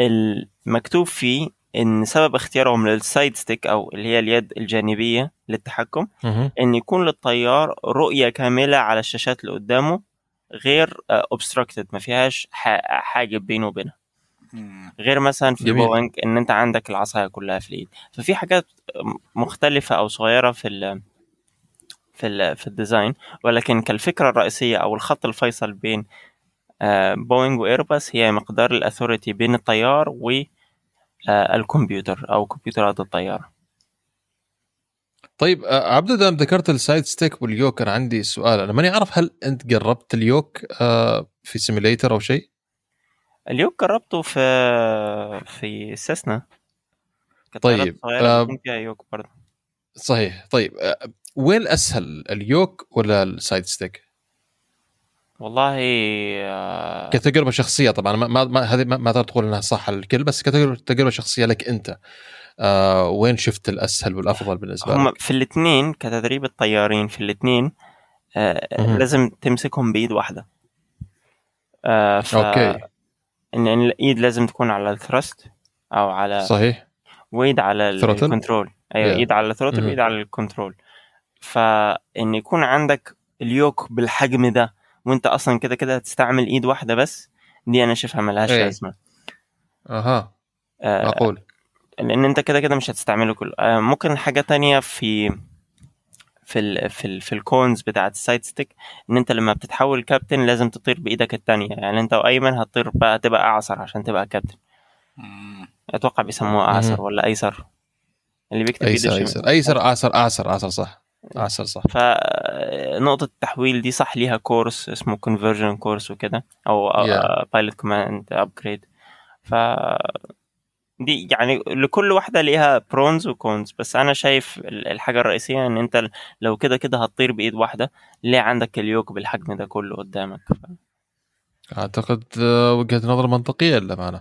[SPEAKER 3] المكتوب فيه إن سبب اختيارهم لل side stick أو اللي هي اليد الجانبية للتحكم. إن يكون للطيار رؤية كاملة على الشاشات اللي قدامه غير obstructed ما فيهاش حاجب بينه وبينها. غير مثلا في. البوينج إن أنت عندك العصاية كلها في الإيد ففي حاجات مختلفة أو صغيرة في ال في ال في ال design ولكن كالفكرة الرئيسية أو الخط الفيصل بين آه، بوينج وايرباص هي مقدار ال authority بين الطيار والكمبيوتر أو كمبيوترات الطياره
[SPEAKER 1] طيب آه، عبدو دام ذكرت ال side stick وال yoke أنا عندي سؤال أنا ماني اعرف هل أنت جربت ال yoke آه، في simulator أو شيء؟
[SPEAKER 3] ال yoke جربته في في سيسنا
[SPEAKER 1] طيب، آه،
[SPEAKER 3] فيها yoke برضه.
[SPEAKER 1] صحيح. طيب آه، وين اسهل ال yoke ولا ال side stick؟
[SPEAKER 3] والله آه،
[SPEAKER 1] كتجربة شخصية طبعا. ما ما, هذه ما, ما تقدر تقول إنها صح الكل بس كتجربة تجربة شخصية لك أنت. آه وين شفت الأسهل والأفضل بالنسبة
[SPEAKER 3] هم
[SPEAKER 1] لك؟
[SPEAKER 3] في الاثنين كتدريب الطيارين في الاثنين آه. لازم تمسكهم بإيد واحدة. آه ف أوكي. إن الإيد لازم تكون على ال thrust أو على
[SPEAKER 1] صحيح
[SPEAKER 3] وإيد على؟ ال control أيوه
[SPEAKER 1] Yeah.
[SPEAKER 3] إيد على ال
[SPEAKER 1] throttle.
[SPEAKER 3] وإيد على ال control فإن يكون عندك ال yoke بالحجم ده وأنت أصلا كده كده هتستعمل إيد واحدة بس دي أنا شايفها ملهاش
[SPEAKER 1] إيه.
[SPEAKER 3] لازمة
[SPEAKER 1] أها
[SPEAKER 3] آه
[SPEAKER 1] معقول
[SPEAKER 3] لأن أنت كده كده مش هتستعمله كله آه ممكن حاجة تانية في في ال في ال في ال cons بتاعت ال side stick إن أنت لما بتتحول كابتن لازم تطير بإيدك التانية يعني أنت أيمن هتطير بقى تبقى أعصر عشان تبقى كابتن. أتوقع بيسموها
[SPEAKER 1] أعصر.
[SPEAKER 3] ولا أيسر اللي بيكتب
[SPEAKER 1] أيسر
[SPEAKER 3] أيسر.
[SPEAKER 1] أيسر اعسر اعسر اعسر صح اعسر صح
[SPEAKER 3] فنقطة التحويل دي صح ليها course اسمه conversion course وكده أو
[SPEAKER 1] Yeah.
[SPEAKER 3] pilot command upgrade ف دي يعني لكل واحدة ليها pros و cons بس أنا شايف ال- الحاجة الرئيسية إن أنت لو كده كده هتطير بإيد واحدة ليه عندك ال yoke بالحجم ده كله قدامك؟
[SPEAKER 1] أعتقد آه، وجهة نظر منطقية للأمانة.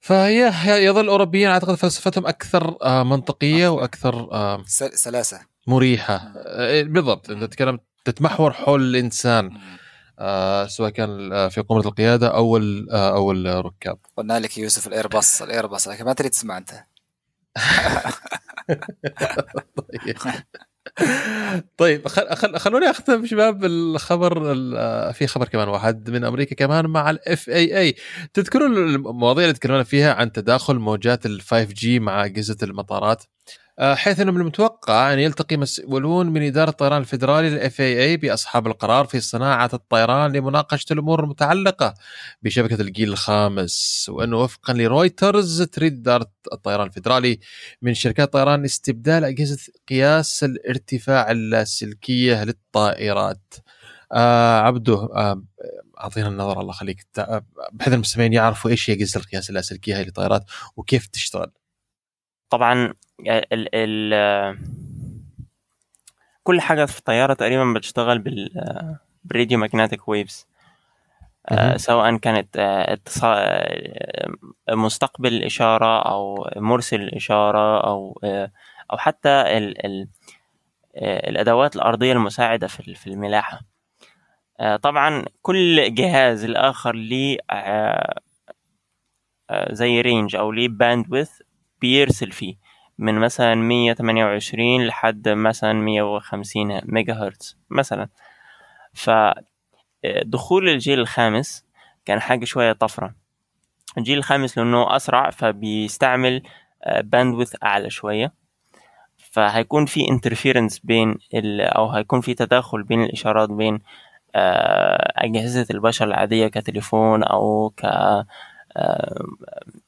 [SPEAKER 1] فهي هي- يظل الاوروبيين أعتقد فلسفتهم أكثر آه، منطقية وأكثر آه،
[SPEAKER 2] سل-
[SPEAKER 1] سلاسة. مريحة. بالضبط. أنت تتكلم تتمحور حول الإنسان. سواء كان آه، في قمة القيادة أو آه، أو الركاب
[SPEAKER 2] قلنا لك يوسف الإيرباص الإيرباص لكن ما تريد تسمع أنت.
[SPEAKER 1] طيب. طيب خل... خل... خلوني أختم شباب بالخبر ال- في خبر كمان واحد من أمريكا كمان مع ال FAA تذكرون المواضيع اللي تكلمنا فيها عن تداخل موجات ال 5G مع أجهزة المطارات؟ آه، حيث أنه من المتوقع أن يلتقي مسؤولون من إدارة الطيران الفيدرالي لل FAA بأصحاب القرار في صناعة الطيران لمناقشة الأمور المتعلقة بشبكة الجيل الخامس وانه وفقا لرويترز تريد إدارة الطيران الفيدرالي من شركات طيران استبدال أجهزة قياس الارتفاع اللاسلكية للطائرات. آه عبده آه أعطينا النظر الله يخليك تع- بحيث المستمعين يعرفوا إيش هي أجهزة القياس اللاسلكية هاي للطائرات وكيف تشتغل.
[SPEAKER 3] طبعا ال ال كل حاجة في الطيارة تقريبا بتشتغل بال بال radio magnetic
[SPEAKER 1] waves.
[SPEAKER 3] سواء كانت آه، آه، مستقبل الإشارة أو مرسل الإشارة أو آه، أو حتى ال ال الأدوات الأرضية المساعدة في في الملاحة. آه، طبعا كل جهاز الآخر ليه زي range أو ليه bandwidth بيرسل فيه. من مثلا 128 لحد مثلا 150 ميجا هرتز مثلا. فدخول الجيل الخامس كان حاجة شوية طفرة. الجيل الخامس لأنه أسرع فبيستعمل bandwidth أعلى شوية. فهيكون في interference بين ال أو هيكون في تداخل بين الإشارات بين آه، أجهزة البشر العادية كتليفون أو ك آه، آه، ك-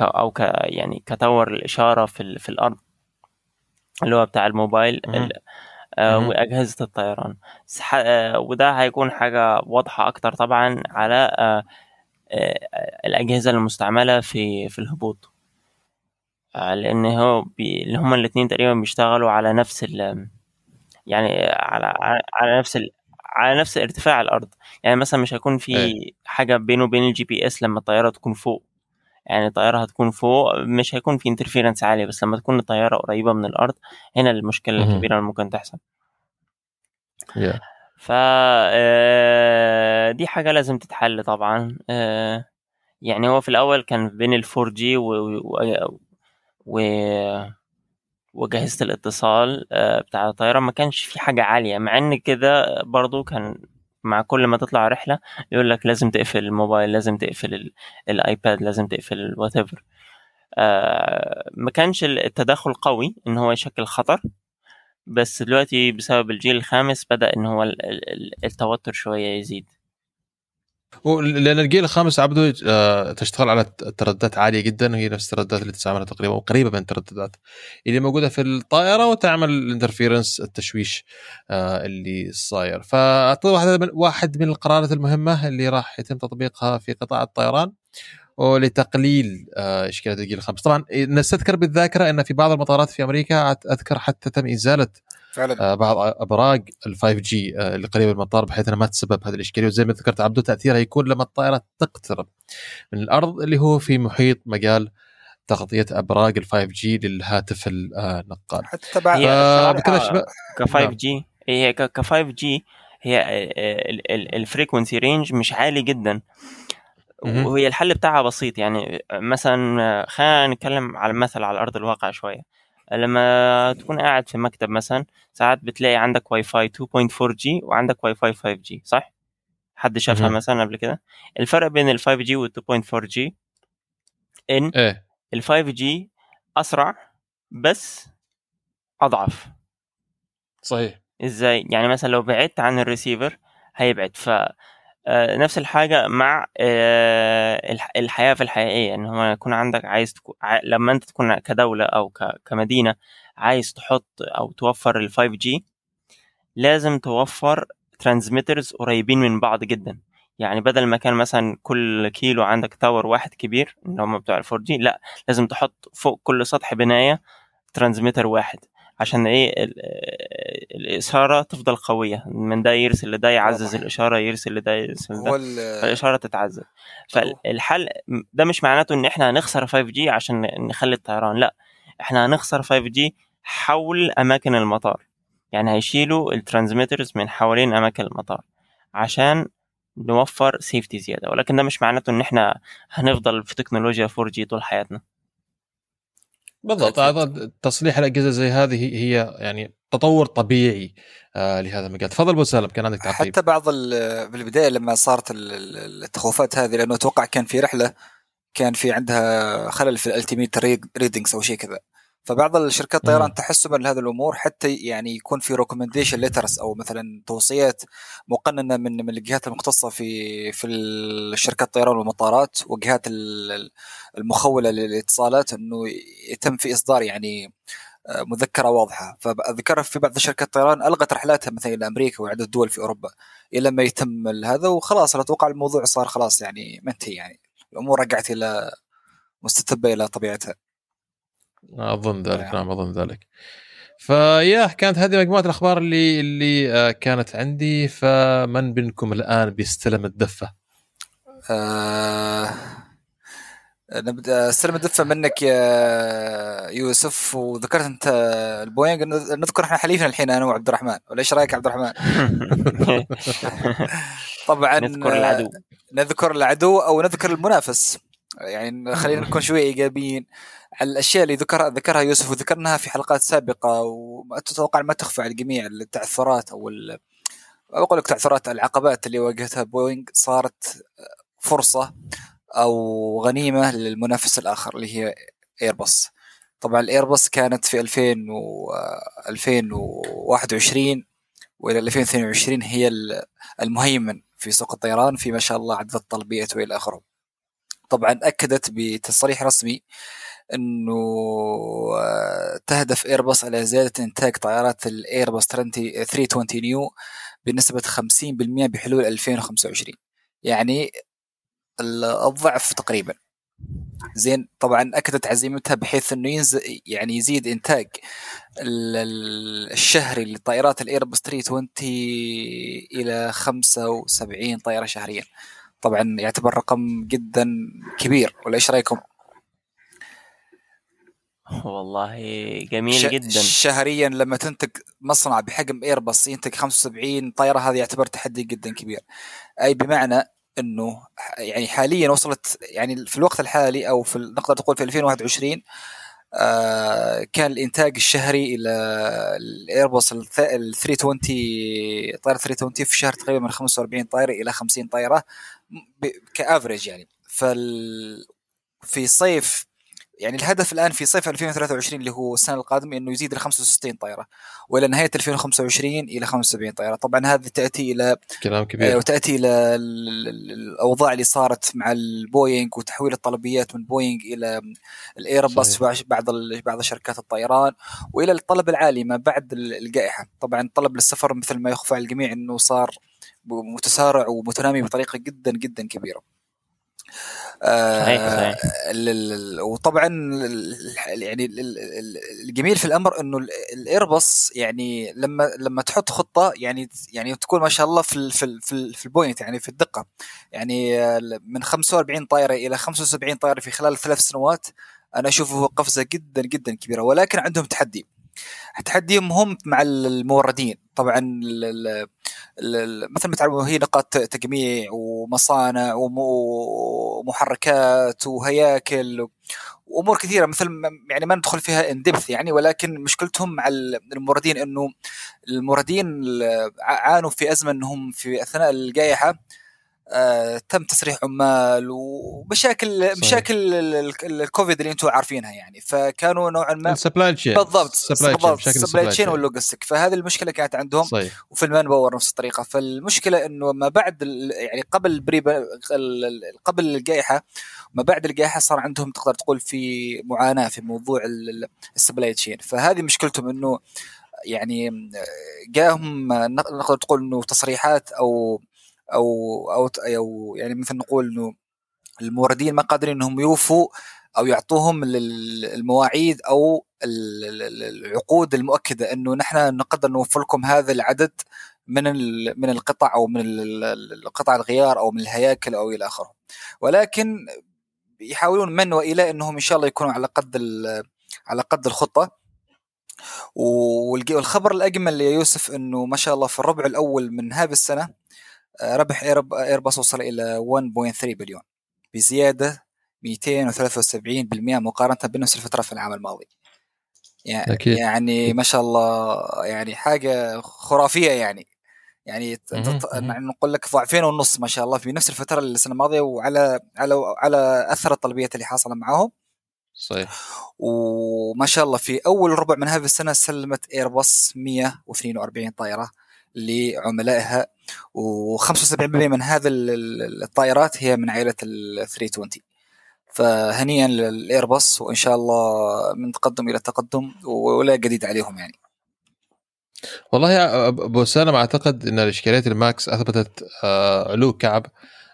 [SPEAKER 3] أو ك يعني كتور الإشارة في في الأرض اللي هو بتاع الموبايل آه،. وأجهزة الطيران. آه، وده هيكون حاجة واضحة أكتر طبعا على آه، آه، الأجهزة المستعملة في في الهبوط. آه، لأن هو بي اللي هما الاثنين تقريبا بيشتغلوا على نفس ال يعني على على- على نفس ال على نفس ارتفاع الأرض. يعني مثلا مش هيكون في
[SPEAKER 1] إيه.
[SPEAKER 3] حاجة بينه وبين ال GPS لما الطيارة تكون فوق. يعني الطيارة هتكون فوق مش هيكون في interference عالي بس لما تكون الطيارة قريبة من الأرض هنا المشكلة
[SPEAKER 1] مهم.
[SPEAKER 3] الكبيرة اللي ممكن تحصل
[SPEAKER 1] Yeah.
[SPEAKER 3] ف آه، دي حاجة لازم تتحل طبعا آه، يعني هو في الأول كان بين ال 4G و... و... و... وجهازة الاتصال آه، بتاع الطيارة ما كانش في حاجة عالية مع إن كده برضو كان مع كل ما تطلع رحلة يقول لك لازم تقفل الموبايل لازم تقفل ال- ال iPad لازم تقفل whatever ما كانش التداخل قوي إن هو يشكل خطر بس دلوقتي بسبب الجيل الخامس بدأ إن هو ال- ال- التوتر شوية يزيد.
[SPEAKER 1] لأن الجيل الخامس عبده آه، تشتغل على ترددات عالية جدا وهي نفس الترددات اللي تستعملها تقريبا وقريبه من الترددات اللي موجودة في الطائرة وتعمل ال interference التشويش آه، اللي صاير. فاعتقد واحد من واحد من القرارات المهمة اللي راح يتم تطبيقها في قطاع الطيران. ولتقليل آه، اشكاليه الجيل الخامس طبعا نستذكر بالذاكرة أن في بعض المطارات في أمريكا أذكر حتى تم ازاله
[SPEAKER 2] فعلا
[SPEAKER 1] آه، بعض أبراج ال 5 G اللي قريبة من المطار بحيث أنها ما تسبب هذه الإشكالية وزي ما ذكرت عبده تأثيرها يكون لما الطائرة تقترب من الأرض اللي هو في محيط مجال تغطية أبراج ال 5 G للهاتف النقال.
[SPEAKER 2] حتى
[SPEAKER 1] شباب
[SPEAKER 3] ك 5
[SPEAKER 1] نعم.
[SPEAKER 3] G هي ك 5 G هي ال frequency range مش عالي جدا. وهي الحل بتاعها بسيط يعني مثلا خلينا نتكلم على مثل على أرض الواقع شوية. لما تكون قاعد في مكتب مثلا ساعات بتلاقي عندك واي فاي 2.4 G وعندك واي فاي 5 G صح؟ حد شافها. مثلا قبل كده؟ الفرق بين ال 5 G وال 2.4 G إن
[SPEAKER 1] إيه.
[SPEAKER 3] ال 5 G أسرع بس أضعف.
[SPEAKER 1] صحيح.
[SPEAKER 3] إزاي؟ يعني مثلا لو بعدت عن الريسيفر هيبعد ف نفس الحاجة مع آه، الح- الحياة في الحقيقية إن هو يكون عندك عايز تكون لما أنت تكون كدولة ك- كمدينة عايز تحط أو توفر ال 5 G لازم توفر transmitters قريبين من بعض جدا. يعني بدل ما كان مثلا كل كيلو عندك tower واحد كبير اللي هم بتوع ال four G لأ لازم تحط فوق كل سطح بناية transmitter واحد. عشان إيه الإشارة تفضل قوية. من ده يرسل لده يعزز الإشارة يرسل لده يرسل لده. فالاشاره تتعزز. فالحل ده مش معناته إن إحنا هنخسر 5 G عشان نخلي الطيران. لأ إحنا هنخسر 5 G حول أماكن المطار. يعني هيشيلوا ال transmitters من حوالين أماكن المطار عشان نوفر safety زيادة. ولكن ده مش معناته إن إحنا هنفضل في تكنولوجيا 4 G طول حياتنا.
[SPEAKER 1] بالضبط. تصليح الأجهزة زي هذه هي يعني تطور طبيعي آه لهذا المجال. تفضل أبو سالم كان عندك
[SPEAKER 2] تعقيب. حتى بعض بالبداية لما صارت التخوفات هذه لأنه أتوقع كان في رحلة كان في عندها خلل في ال altimeter readings أو شيء كذا. فبعض الشركات الطيران تحسبا لهذه الأمور حتى يعني يكون في recommendation letters أو مثلا توصيات مقننة من من الجهات المختصة في في الشركات الطيران والمطارات والجهات المخولة للاتصالات إنه يتم في إصدار يعني آه، مذكرة واضحة. فذكر في بعض شركات الطيران ألغت رحلاتها مثلا إلى أمريكا وعدة دول في أوروبا إلى ما يتم هذا وخلاص أتوقع الموضوع صار خلاص يعني منتهي يعني. الأمور رجعت إلى مستتبة إلى طبيعتها.
[SPEAKER 1] أظن ذلك نعم. أظن ذلك. فيا كانت هذه مجموعة الأخبار اللي اللي آه، كانت عندي. فمن منكم الآن بيستلم الدفة؟
[SPEAKER 2] آه نبدأ. استلم الدفة منك يا يوسف. وذكرت أنت البوينغ. نذكر إحنا حليفنا الحين أنا وعبد الرحمن. ولا إيش رأيك عبد الرحمن؟ طبعا
[SPEAKER 3] نذكر العدو.
[SPEAKER 2] نذكر العدو أو نذكر المنافس. يعني خلينا نكون شوي إيجابيين. على الأشياء اللي ذكرها ذكرها يوسف وذكرناها في حلقات سابقة وأتوقع ما تخفى على الجميع التعثرات أو أقول لك تعثرات العقبات اللي واجهتها بوينغ. صارت فرصة أو غنيمة للمنافس الآخر اللي هي إيرباص. طبعا الايرباص كانت في 2000 و 2021 وإلى 2022 هي المهيمن في سوق الطيران في ما شاء الله عدد الطلبيات وإلى آخره. طبعا أكدت بتصريح رسمي إنه آه، تهدف ايرباص على زيادة إنتاج طائرات الايرباص 320 نيو بنسبة 50% بحلول 2025 يعني الضعف تقريبا. زين طبعا أكدت عزيمتها بحيث إنه ينزل يعني يزيد إنتاج الشهري لطائرات الايرباص 320 إلى 75 طائره شهريا. طبعا يعتبر رقم جدا كبير ولا إيش رأيكم؟
[SPEAKER 3] والله جميل جدا
[SPEAKER 2] شهريا لما تنتج مصنع بحجم ايرباص ينتج 75 طائره هذا يعتبر تحدي جدا كبير أي بمعنى إنه يعني حاليا وصلت يعني في الوقت الحالي أو في نقدر تقول في 2021 آه كان الإنتاج الشهري إلى الايرباص ال 320 طائرة 320 في الشهر تقريبا من 45 طائرة إلى 50 طائرة كأفريج يعني. فال في صيف يعني الهدف الآن في صيف 2023 اللي هو السنة القادمة إنه يزيد ل 65 طائره وإلى نهاية 2025 إلى 75 طائره طبعا هذه تأتي إلى
[SPEAKER 1] كلام كبير. آه،
[SPEAKER 2] وتأتي إلى الأوضاع اللي صارت مع البوينغ وتحويل الطلبيات من بوينغ إلى الإيرباص بعض بعض شركات الطيران وإلى الطلب العالي ما بعد الجائحة. طبعا الطلب للسفر مثل ما يخفى على الجميع إنه صار متسارع ومتنامي بطريقة جدا جدا كبيرة.
[SPEAKER 3] صحيح صحيح.
[SPEAKER 2] وطبعا يعني الجميل في الأمر إنه الايرباص يعني لما لما تحط خطة يعني يعني تكون ما شاء الله في في في, في البوينت يعني في الدقة. يعني من 45 طائرة إلى 75 طائرة في خلال ثلاث سنوات أنا أشوفه قفزة جدا جدا كبيرة. ولكن عندهم تحدي. تحديهم هم مع الموردين. طبعا مثل ما تعلموا هي نقاط تجميع ومصانع ومحركات وهياكل وأمور كثيرة مثل يعني ما ندخل فيها ان يعني ولكن مشكلتهم مع الموردين إنه الموردين عانوا في أزمة إنهم في أثناء الجائحة آه، تم تسريح عمال ومشاكل صحيح. مشاكل الكوفيد اللي أنتم عارفينها يعني. فكانوا نوعا ما
[SPEAKER 1] ال supply chain
[SPEAKER 2] بالضبط. بالضبط. ال supply chain وال logistic فهذه المشكلة كانت عندهم صحيح. وفي ال manpower نفس الطريقة. فالمشكلة إنه ما بعد يعني قبل pre قبل الجائحة ما بعد الجائحة صار عندهم تقدر تقول في معاناة في موضوع ال supply chain فهذه مشكلتهم إنه يعني جاهم نقدر تقول إنه تصريحات أو أو أو أو يعني مثل نقول إنه الموردين ما قادرين إنهم يوفوا أو يعطوهم المواعيد أو العقود المؤكدة إنه نحن نقدر نوفر لكم هذا العدد من من القطع أو من القطع الغيار أو من الهياكل أو إلى آخره. ولكن يحاولون من وإلى إنهم إن شاء الله يكونوا على قد على قد الخطة. والخبر الأجمل يا يوسف إنه ما شاء الله في الربع الأول من هذه السنة ربح ايرباص وصل إلى 1.3 بليون بزيادة 273% مقارنة بنفس الفترة في العام الماضي. يعني أكيد. يعني ما شاء الله يعني حاجة خرافية يعني. يعني نقول لك ضعفين ونص ما شاء الله في نفس الفترة السنة الماضية وعلى على على أثر الطلبيات اللي حاصلة معاهم.
[SPEAKER 1] صحيح.
[SPEAKER 2] وما شاء الله في أول ربع من هذه السنة سلمت ايرباص 142 طائرة. لعملائها و75% من هذه الطائرات هي من عائلة ال 320 فهنيئا للايرباص وإن شاء الله من تقدم إلى تقدم ولا جديد عليهم يعني.
[SPEAKER 1] والله يا أبو سالم أعتقد إن الاشكاليات الماكس أثبتت آه، علو كعب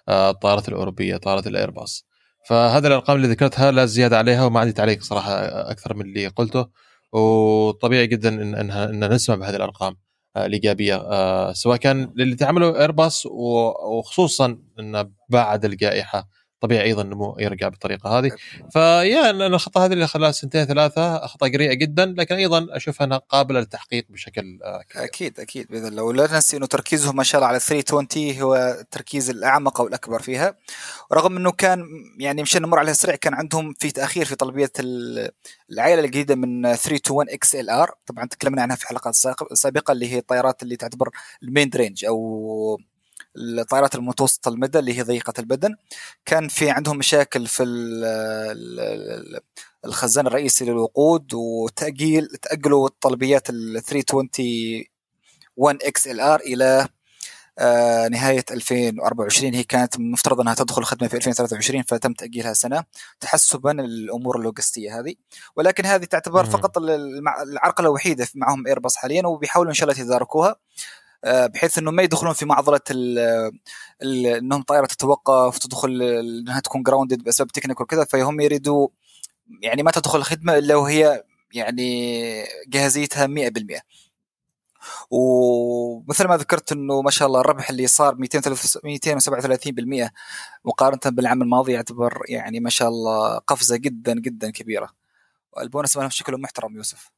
[SPEAKER 1] آه، الطائرات الأوروبية طائرات الايرباص فهذه الأرقام اللي ذكرتها لا زيادة عليها وما عندي تعليق صراحة أكثر من اللي قلته. وطبيعي جدا ان انها إن نسمع بهذه الأرقام. آه، الإيجابية. سواء كان للي تعملوا ايرباص وخصوصا ان بعد الجائحة. طبيعي أيضا النمو يرجع بالطريقة هذه. فيا الخطه هذه اللي خلال سنتين ثلاثة خطه جريئه جدا لكن أيضا اشوفها أنها قابلة للتحقيق بشكل
[SPEAKER 2] آه، كبير. أكيد أكيد بإذن الله. ولا ننسى إنه تركيزهم ما شاء الله على 320 هو التركيز الأعمق والاكبر فيها. ورغم إنه كان يعني مشان نمر عليها سريع كان عندهم في تأخير في طلبية العائلة الجديدة من 321 XLR طبعا تكلمنا عنها في حلقات سابقة اللي هي الطائرات اللي تعتبر ال mid range أو الطائرات المتوسطة المدى اللي هي ضيقة البدن. كان في عندهم مشاكل في الخزان الرئيسي للوقود وتأجيل تأجلوا الطلبيات ال 321 XLR إلى آه نهاية 2024 هي كانت مفترض أنها تدخل الخدمة في 2023 فتم تأجيلها سنة. تحسبا للأمور اللوجستية هذه. ولكن هذه تعتبر فقط العرقلة الوحيدة معهم إيرباص حاليا وبيحاولوا إن شاء الله يتداركوها. بحيث إنه ما يدخلون في معضلة ال ال إنهم طائرة تتوقف تدخل إنها تكون grounded بسبب technic وكذا فهم يريدوا يعني ما تدخل الخدمة إلا وهي يعني جاهزيتها 100% ومثل ما ذكرت إنه ما شاء الله الربح اللي صار 237% مقارنة بالعام الماضي يعتبر يعني ما شاء الله قفزة جدا جدا كبيرة. البونس ما شكله محترم يوسف.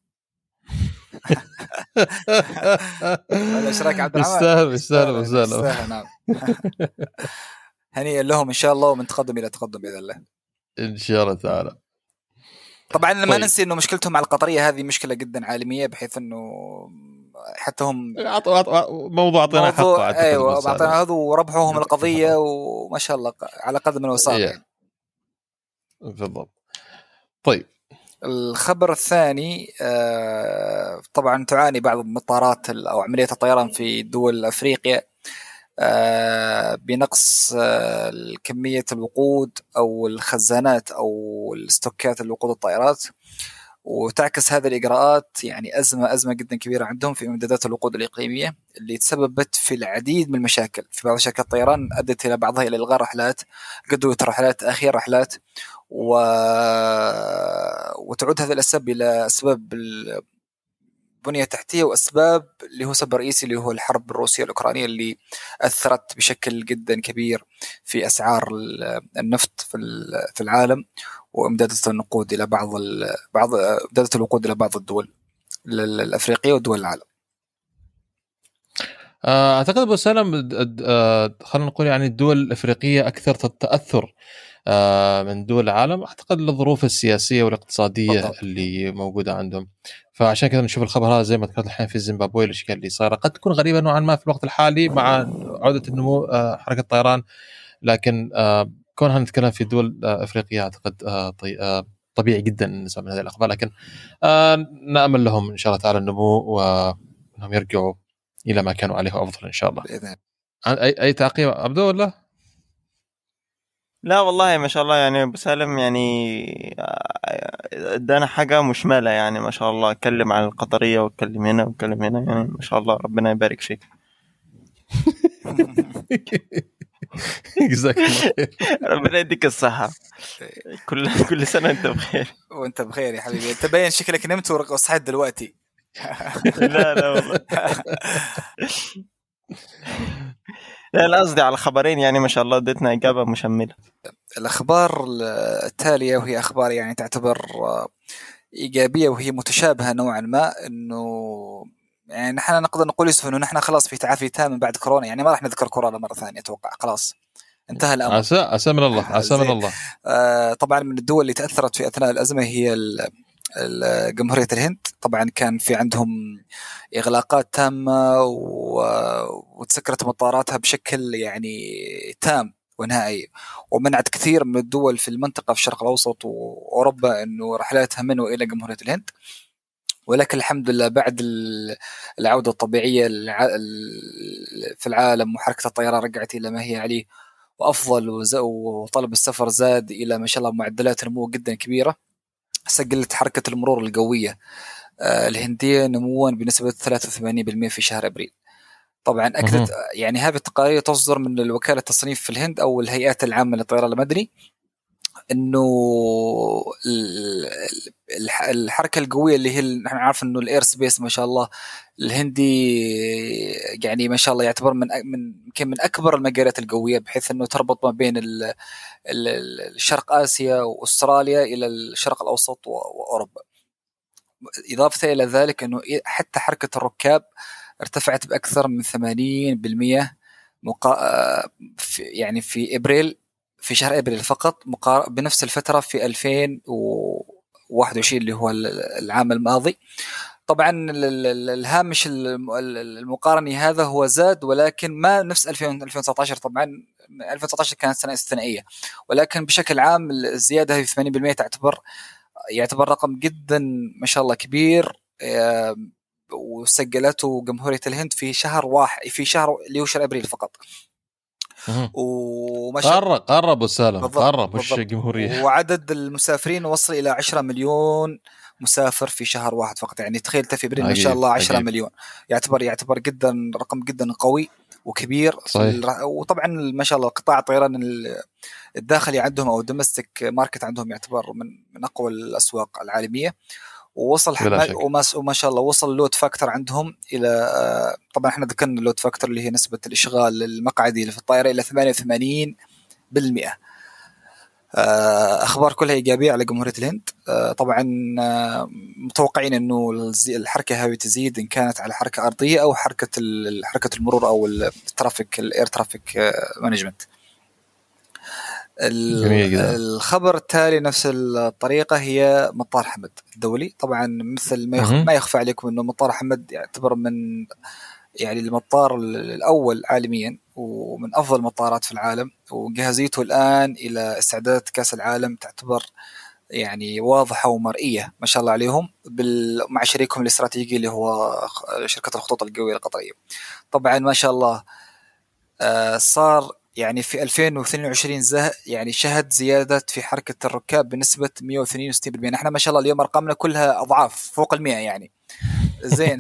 [SPEAKER 2] إيش رأيك عبد الرحمن؟
[SPEAKER 1] يستاهل يستاهل يستاهل
[SPEAKER 2] نعم. هنيئا لهم إن شاء الله ومن تقدم إلى تقدم بإذن الله.
[SPEAKER 1] إن شاء الله تعالى.
[SPEAKER 2] طبعا ما طيب. ننسي إنه مشكلتهم مع القطرية هذه مشكلة جدا عالمية بحيث إنه حتى هم
[SPEAKER 1] موضوع أعطينا حقه
[SPEAKER 2] أيوه أعطينا هذا وربحوهم القضية وما شاء الله على قدم وساق. يعني.
[SPEAKER 1] بالضبط. طيب.
[SPEAKER 2] الخبر الثاني آه، طبعا تعاني بعض المطارات أو عملية الطيران في دول أفريقيا آه، بنقص آه، كميه الوقود أو الخزانات أو الستوكات الوقود الطائرات وتعكس هذه الإجراءات يعني أزمة أزمة جدا كبيرة عندهم في إمدادات الوقود الإقليمية اللي تسببت في العديد من المشاكل في بعض شركات الطيران أدت إلى بعضها إلى إلغاء رحلات قدوة رحلات تاخير رحلات و... وتعود هذه الأسباب إلى اسباب البنية التحتية وأسباب اللي هو سبب رئيسي اللي هو الحرب الروسية الأوكرانية اللي أثرت بشكل جدا كبير في أسعار النفط في العالم وامدادات النقود إلى بعض بعض امدادات الوقود إلى بعض الدول الأفريقية ودول العالم.
[SPEAKER 1] آه، أعتقد أبو سلم آه، خلينا نقول يعني الدول الأفريقية أكثر تاثر آه، من دول العالم. أعتقد للظروف السياسية والاقتصادية بالضبط. اللي موجودة عندهم. فعشان كذا نشوف الخبر هذا زي ما ذكرت الحين في زيمبابوي الإشكال اللي صايره قد تكون غريبة نوعا ما في الوقت الحالي مع عودة النمو حركة الطيران لكن كونها نتكلم في دول أفريقية أعتقد طبيعي جدا نسمع من هذه الأخبار. لكن نأمل لهم إن شاء الله تعالى النمو وإنهم يرجعوا إلى ما كانوا عليه افضل إن شاء الله. بإذن أي أي تعقيب عبدو ولا؟
[SPEAKER 3] لا والله ما شاء الله يعني أبو سالم يعني أدانا حاجة مشملة يعني ما شاء الله. أتكلم عن القطرية وأتكلم هنا وأتكلم هنا يعني ما شاء الله ربنا يبارك فيك.
[SPEAKER 1] جزاك
[SPEAKER 3] ربنا يديك الصحة. كل كل سنة أنت بخير.
[SPEAKER 2] وأنت بخير يا حبيبي. أنت باين شكلك نمت وصحيت دلوقتي.
[SPEAKER 3] لا لا والله. لا لا قصدي على خبرين يعني ما شاء الله اديتنا إجابة مشملة.
[SPEAKER 2] الأخبار التالية وهي أخبار يعني تعتبر إيجابية وهي متشابهة نوعا ما إنه يعني نحن نقدر نقول يوسف إنه نحن خلاص في تعافي تام من بعد كورونا يعني ما راح نذكر كورونا مرة ثانية أتوقع خلاص. انتهى الأمر.
[SPEAKER 1] عسى عسى من الله عسى من. الله.
[SPEAKER 2] آه طبعا من الدول اللي تأثرت في أثناء الأزمة هي جمهورية الهند. طبعا كان في عندهم إغلاقات تامة وتسكرت مطاراتها بشكل يعني تام ونهائي. ومنعت كثير من الدول في المنطقة في الشرق الأوسط وأوروبا إنه رحلاتها من وإلى جمهورية الهند. ولكن الحمد لله بعد ال- العودة الطبيعية في العالم وحركة الطيران رجعت إلى ما هي عليه. وأفضل وطلب السفر زاد إلى ما شاء الله معدلات نمو جدا كبيرة. سجلت حركة المرور الجويه آه، الهندية نموا بنسبة 83% في شهر أبريل. طبعا أكدت يعني هذه التقارير تصدر من وكاله التصنيف في الهند أو الهيئات العامة للطيران المدني إنه ال- الح- الحركة القوية اللي هي نحن نعرف إنه ال air space ما شاء الله الهندي يعني ما شاء الله يعتبر من من يمكن من أكبر المجالات القوية بحيث إنه تربط ما بين ال ال ال- الشرق آسيا وأستراليا إلى الشرق الأوسط وأوروبا. إضافة إلى ذلك إنه حتى حركة الركاب ارتفعت بأكثر من 80% مقا... في يعني في إبريل في شهر إبريل فقط مقار... بنفس الفترة في 2021 اللي هو ال- العام الماضي طبعا ال- ال- ال- الهامش الم- ال- المقارني هذا هو زاد ولكن ما نفس 2000 2019 طبعا 2019 كانت سنة استثنائية. ولكن بشكل عام الزيادة هذه 80% تعتبر يعتبر رقم جدا ما شاء الله كبير. وسجلته جمهورية الهند في شهر واحد في شهر اللي هو شهر أبريل فقط. شاء
[SPEAKER 1] قرب قرب ابو سالم
[SPEAKER 2] بالضبط،
[SPEAKER 1] قرب مش. جمهوريه
[SPEAKER 2] وعدد المسافرين وصل إلى 10 مليون. مسافر في شهر واحد فقط يعني تخيل في ابريل ما شاء الله 10
[SPEAKER 1] عجيب.
[SPEAKER 2] مليون يعتبر يعتبر جدا رقم جدا قوي وكبير
[SPEAKER 1] صحيح.
[SPEAKER 2] وطبعا ما شاء الله قطاع الطيران ال- الداخلي عندهم أو ال domestic market عندهم يعتبر من من أقوى الأسواق العالمية ووصل. وما, وما شاء الله وصل ال load factor عندهم إلى آه، طبعا إحنا ذكرنا ال load factor اللي هي نسبة الإشغال المقعدي اللي في الطائرة إلى 88% آه، أخبار كلها إيجابية على جمهورية الهند. آه، طبعا آه، متوقعين إنه الحركة هذه تزيد إن كانت على حركة أرضية أو حركة حركة المرور أو ال traffic ال air
[SPEAKER 1] traffic management.
[SPEAKER 2] الخبر التالي نفس الطريقة هي مطار حمد الدولي. طبعا مثل ما يخفى عليكم إنه مطار حمد يعتبر من يعني المطار الأول عالميا ومن أفضل المطارات في العالم وجاهزيته الآن إلى استعداد كأس العالم تعتبر يعني واضحة ومرئية ما شاء الله عليهم بال... مع شريكهم الاستراتيجي اللي هو شركة الخطوط القوية القطرية. طبعا ما شاء الله آه، صار يعني في 2022 زه يعني شهد زيادة في حركة الركاب بنسبة 162% نحن ما شاء الله اليوم أرقامنا كلها أضعاف فوق ال 100 يعني. زين.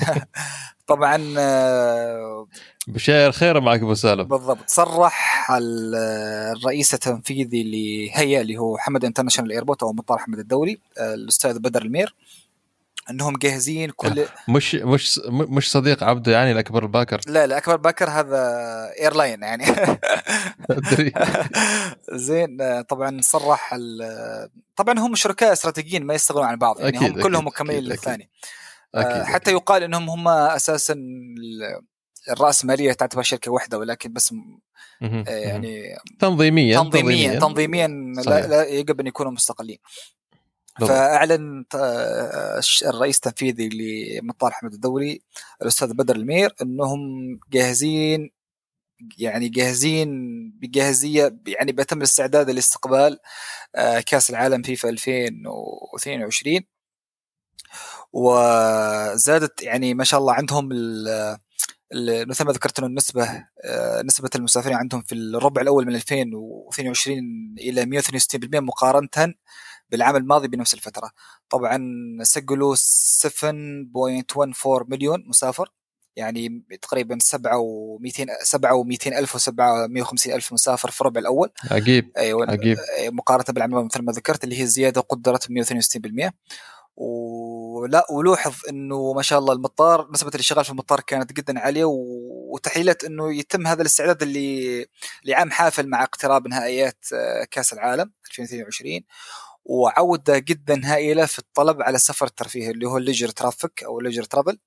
[SPEAKER 2] طبعا آه،
[SPEAKER 1] بشاير خير معك أبو سالم.
[SPEAKER 2] بالضبط. صرح ال- الرئيس التنفيذي لهيئة اللي هو حمد international airport أو مطار حمد الدولي آه، الأستاذ بدر المير إنهم جاهزين كل
[SPEAKER 1] مش مش مش صديق عبده يعني الأكبر الباكر؟
[SPEAKER 2] لا لا اكبر باكر هذا airline يعني. زين آه، طبعا صرح ال- طبعا هم شركاء استراتيجيين ما يستغنون عن بعض يعني
[SPEAKER 1] أكيد،
[SPEAKER 2] هم كلهم
[SPEAKER 1] أكيد،
[SPEAKER 2] مكملين
[SPEAKER 1] أكيد،
[SPEAKER 2] للثاني.
[SPEAKER 1] أكيد
[SPEAKER 2] آه، حتى يقال إنهم هم أساسا ال- الراسماليه تعتبر شركة واحدة ولكن بس. آه، يعني
[SPEAKER 1] تنظيميا
[SPEAKER 2] تنظيميا تنظيميا لا. لا يجب أن يكونوا مستقلين. فأعلن آه، الرئيس التنفيذي لمطار حمد الدولي الأستاذ بدر المير إنهم جاهزين يعني جاهزين بجاهزية يعني بيتم الاستعداد لاستقبال كأس العالم فيفا 2022 وزادت يعني ما شاء الله عندهم مثل ما ذكرت إنه النسبة آه، نسبة المسافرين عندهم في الربع الأول من 2022 إلى 162% مقارنة بالعام الماضي بنفس الفترة. طبعا سجلوا 7.14 مليون مسافر يعني تقريبا 7 و200 7 و200 ألف و750 ألف مسافر في الربع الأول.
[SPEAKER 1] عجيب
[SPEAKER 2] أيوه
[SPEAKER 1] عجيب.
[SPEAKER 2] مقارنة بالعام مثل ما ذكرت اللي هي زيادة قدرت 162% ولا ولوحظ إنه ما شاء الله المطار نسبة الإشغال في المطار كانت جدا عالية وتحليله إنه يتم هذا الاستعداد اللي لعام حافل مع اقتراب نهائيات آه، كأس العالم 2022 وعودة جدا هائلة في الطلب على السفر الترفيهي اللي هو ال leisure traffic أو ال leisure travel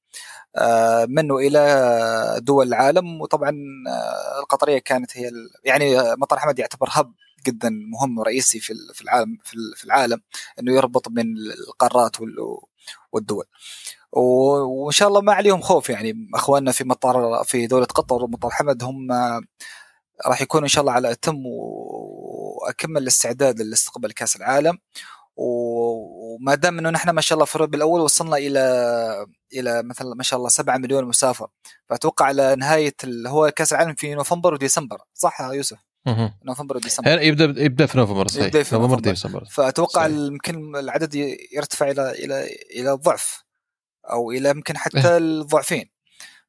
[SPEAKER 2] آه، منه إلى دول العالم. وطبعا آه، القطرية كانت هي يعني مطار حمد يعتبر hub جدا مهم ورئيسي في في العالم في العالم إنه يربط بين القارات والدول. وإن شاء الله ما عليهم خوف يعني. أخواننا في مطار في دولة قطر ومطار حمد هم راح يكونوا إن شاء الله على أتم وأكمل الاستعداد لاستقبال كاس العالم. وما دام إنه نحن ما شاء الله في الربع الأول وصلنا إلى إلى مثلا ما شاء الله 7 مليون مسافر. فأتوقع على نهاية هو كأس العالم في نوفمبر وديسمبر صح يا يوسف؟
[SPEAKER 1] نوفمبر وديسمبر يبدا يبدأ في نوفمبر صحيح. يبدأ في نوفمبر ديسمبر.
[SPEAKER 2] فأتوقع يمكن العدد يرتفع إلى إلى إلى الضعف أو إلى يمكن حتى الضعفين.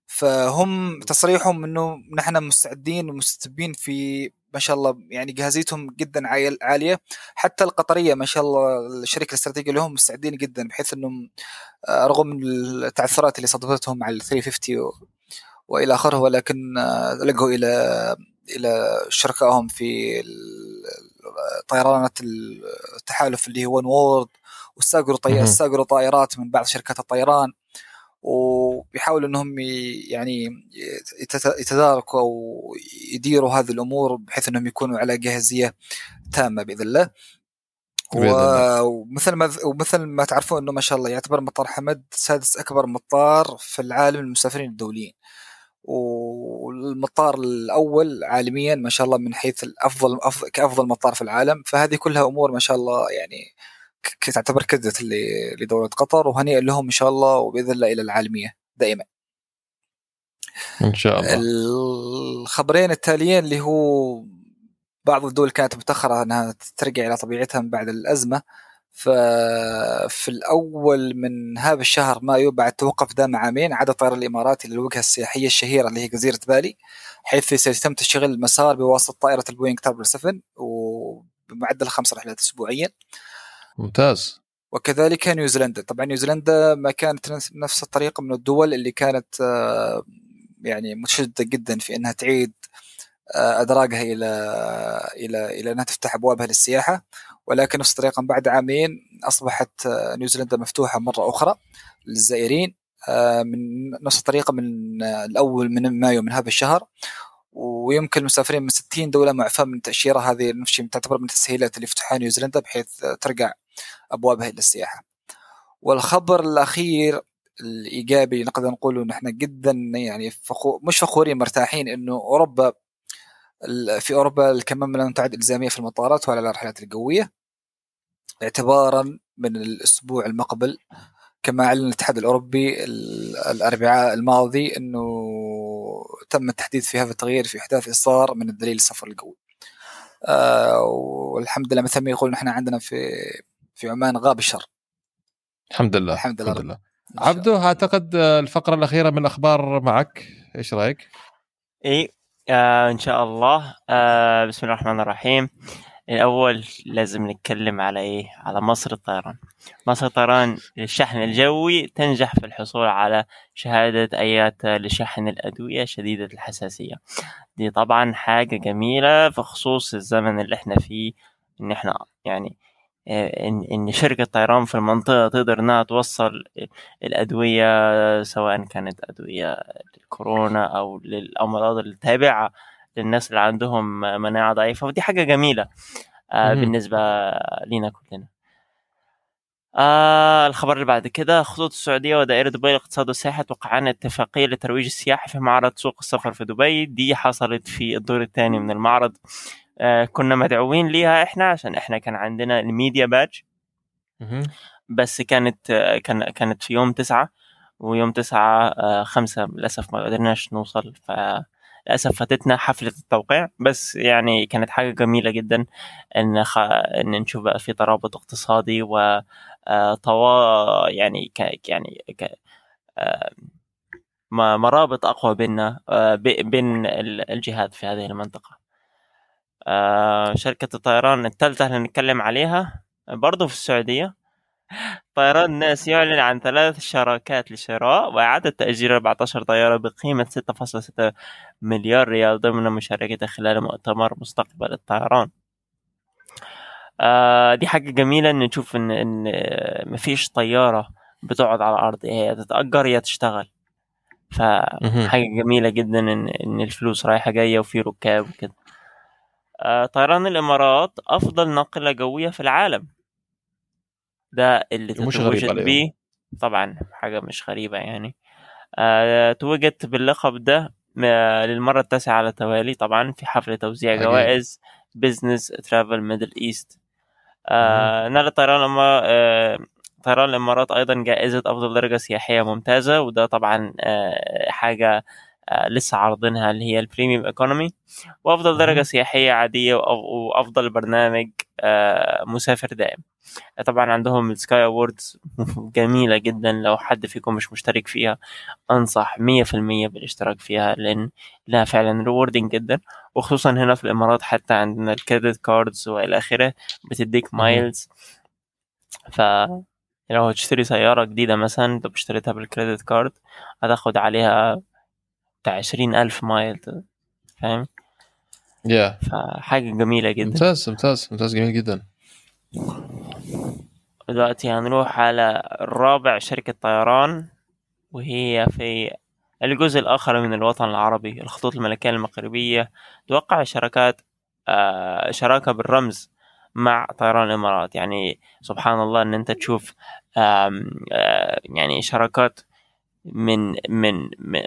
[SPEAKER 2] فهم تصريحهم إنه نحن مستعدين ومستتبين في ما شاء الله يعني جاهزيتهم جدا عالية. حتى القطرية ما شاء الله الشركة الاستراتيجية لهم مستعدين جدا بحيث إنهم آه، رغم التعثرات اللي صادفتهم على ال 350 وإلى آخره ولكن آه، لقوا إلى إلى شركائهم في طيرانات التحالف اللي هو ون وورد واستاجروا طائرات من بعض شركات الطيران وبيحاولوا إنهم يعني يتداركوا أو يديروا هذه الأمور بحيث إنهم يكونوا على جاهزية تامة بإذن الله. ومثل ما ومثل ما تعرفون إنه ما شاء الله يعتبر مطار حمد سادس أكبر مطار في العالم للمسافرين الدوليين. والمطار الأول عالميا ما شاء الله من حيث الافضل كأفضل مطار في العالم فهذه كلها أمور ما شاء الله يعني تعتبر كدت لدولة قطر وهنيئا لهم إن شاء الله وبإذن الله إلى العالمية دائما.
[SPEAKER 1] إن شاء الله.
[SPEAKER 2] الخبرين التاليين اللي هو بعض الدول كانت متاخره إنها ترجع إلى طبيعتها من بعد الأزمة ففي الأول من هذا الشهر مايو بعد توقف دام عامين عاد الطيران الاماراتي للوجهه السياحية الشهيرة اللي هي جزيرة بالي حيث سيتم تشغيل المسار بواسطة طائرة البوينغ تربل 7 وبمعدل خمس رحلات اسبوعيا.
[SPEAKER 1] ممتاز.
[SPEAKER 2] وكذلك نيوزيلندا. طبعا نيوزيلندا ما كانت نفس الطريقة من الدول اللي كانت آه، يعني متشددة جدا في إنها تعيد آه، أدراجها إلى إلى إلى إنها تفتح أبوابها للسياحة. ولكن نفس الطريقة بعد عامين أصبحت آه، نيوزيلندا مفتوحة مرة أخرى للزائرين من نفس الطريقة من الأول من مايو من هذا الشهر ويمكن المسافرين من 60 دولة معفاه من التاشيره هذه نفس تعتبر من التسهيلات اللي فتحها نيوزيلندا بحيث ترجع أبوابها إلى السياحة. والخبر الأخير الإيجابي نقدر نقول نحن جدا يعني فخور مش فخورين مرتاحين إنه أوروبا في أوروبا الكمامة لم تعد إلزامية في المطارات ولا الرحلات الجوية اعتبارا من الأسبوع المقبل كما أعلن الاتحاد الأوروبي الأربعاء الماضي إنه تم التحديث في هذا التغيير في أحداث إصدار من الدليل السفر القوي. آه والحمد لله مثل ما يقول نحن عندنا في في عمان غاب الشر.
[SPEAKER 1] الحمد لله الحمد لله, الحمد لله. عبدو أعتقد الفقرة الأخيرة من الاخبار معك إيش رأيك؟
[SPEAKER 3] إي آه إن شاء الله آه بسم الله الرحمن الرحيم الأول لازم نتكلم على إيه؟ على مصر الطيران مصر الطيران للشحن الجوي تنجح في الحصول على شهادة أيات لشحن الأدوية شديدة الحساسية دي طبعا حاجة جميلة في خصوص الزمن اللي إحنا فيه إن إحنا يعني آه، إن, إن شركة طيران في المنطقة تقدر إنها توصل الأدوية سواء كانت أدوية للكورونا أو للأمراض التابعة للناس اللي عندهم مناعة ضعيفة ودي حاجة جميلة آه بالنسبة لنا كلنا. آه الخبر اللي بعد كده خطوط السعودية ودائرة دبي للاقتصاد والسياحة توقعان اتفاقية للترويج السياحي في معرض سوق السفر في دبي. دي حصلت في الدور الثاني من المعرض. آه كنا مدعوين ليها إحنا عشان إحنا كان عندنا ال media badge بس كانت كان كانت في يوم تسعة ويوم تسعة آه خمسة للأسف ما قدرناش نوصل ف للأسف فاتتنا حفلة التوقيع بس يعني كانت حاجة جميلة جدا إن خ... إن نشوف بقى في ترابط اقتصادي و آه، طوا يعني ك... يعني ك... آه، مرابط أقوى بيننا آه، بين الجهات في هذه المنطقة. شركة الطيران الثالثة اللي نتكلم عليها برضو في السعودية. طيران الناس يعلن عن ثلاث شراكات لشراء وإعادة تأجير 14 طيارة بقيمة 6.6 مليار ريال ضمن مشاركته خلال مؤتمر مستقبل الطيران. آه دي حاجة جميلة إن نشوف إن إن مفيش طيارة بتقعد على الأرض هي تتأجر يا تشتغل. فحاجة جميلة جدا إن إن الفلوس رايحة جاية وفي ركاب وكده. آه طيران الإمارات أفضل ناقلة جوية في العالم. ده اللي تتوجد به طبعا حاجة مش غريبة يعني. آه توجت باللقب ده للمرة التاسعة على التوالي طبعا في حفل توزيع جوائز Business Traveller Middle East نال طيران آه طيران الإمارات أيضا جائزة أفضل درجة سياحية ممتازة وده طبعا آه حاجة آه لسه عارضينها اللي هي ال premium economy وأفضل درجة سياحية عادية وأفضل برنامج آه مسافر دائم. طبعا عندهم ال Skywards جميلة جدا. لو حد فيكم مش مشترك فيها أنصح مية في المية بالاشتراك فيها لأن لها فعلا rewarding جدا. وخصوصا هنا في الإمارات حتى عندنا ال credit cards وإلى آخره بتديك miles ف لو هتشتري سيارة جديدة مثلا أنت اشتريتها بال credit card هتاخد عليها بتاع عشرين ألف mile فاهم؟
[SPEAKER 1] yeah
[SPEAKER 3] yeah. فحاجة جميلة جدا
[SPEAKER 1] ممتاز ممتاز ممتاز جميل جدا
[SPEAKER 3] دلوقتي هنروح على رابع شركة طيران وهي في الجزء الآخر من الوطن العربي الخطوط الملكية المغربية توقع شركات آه شراكة بالرمز مع طيران الإمارات يعني سبحان الله إن أنت تشوف آه يعني شراكات من من من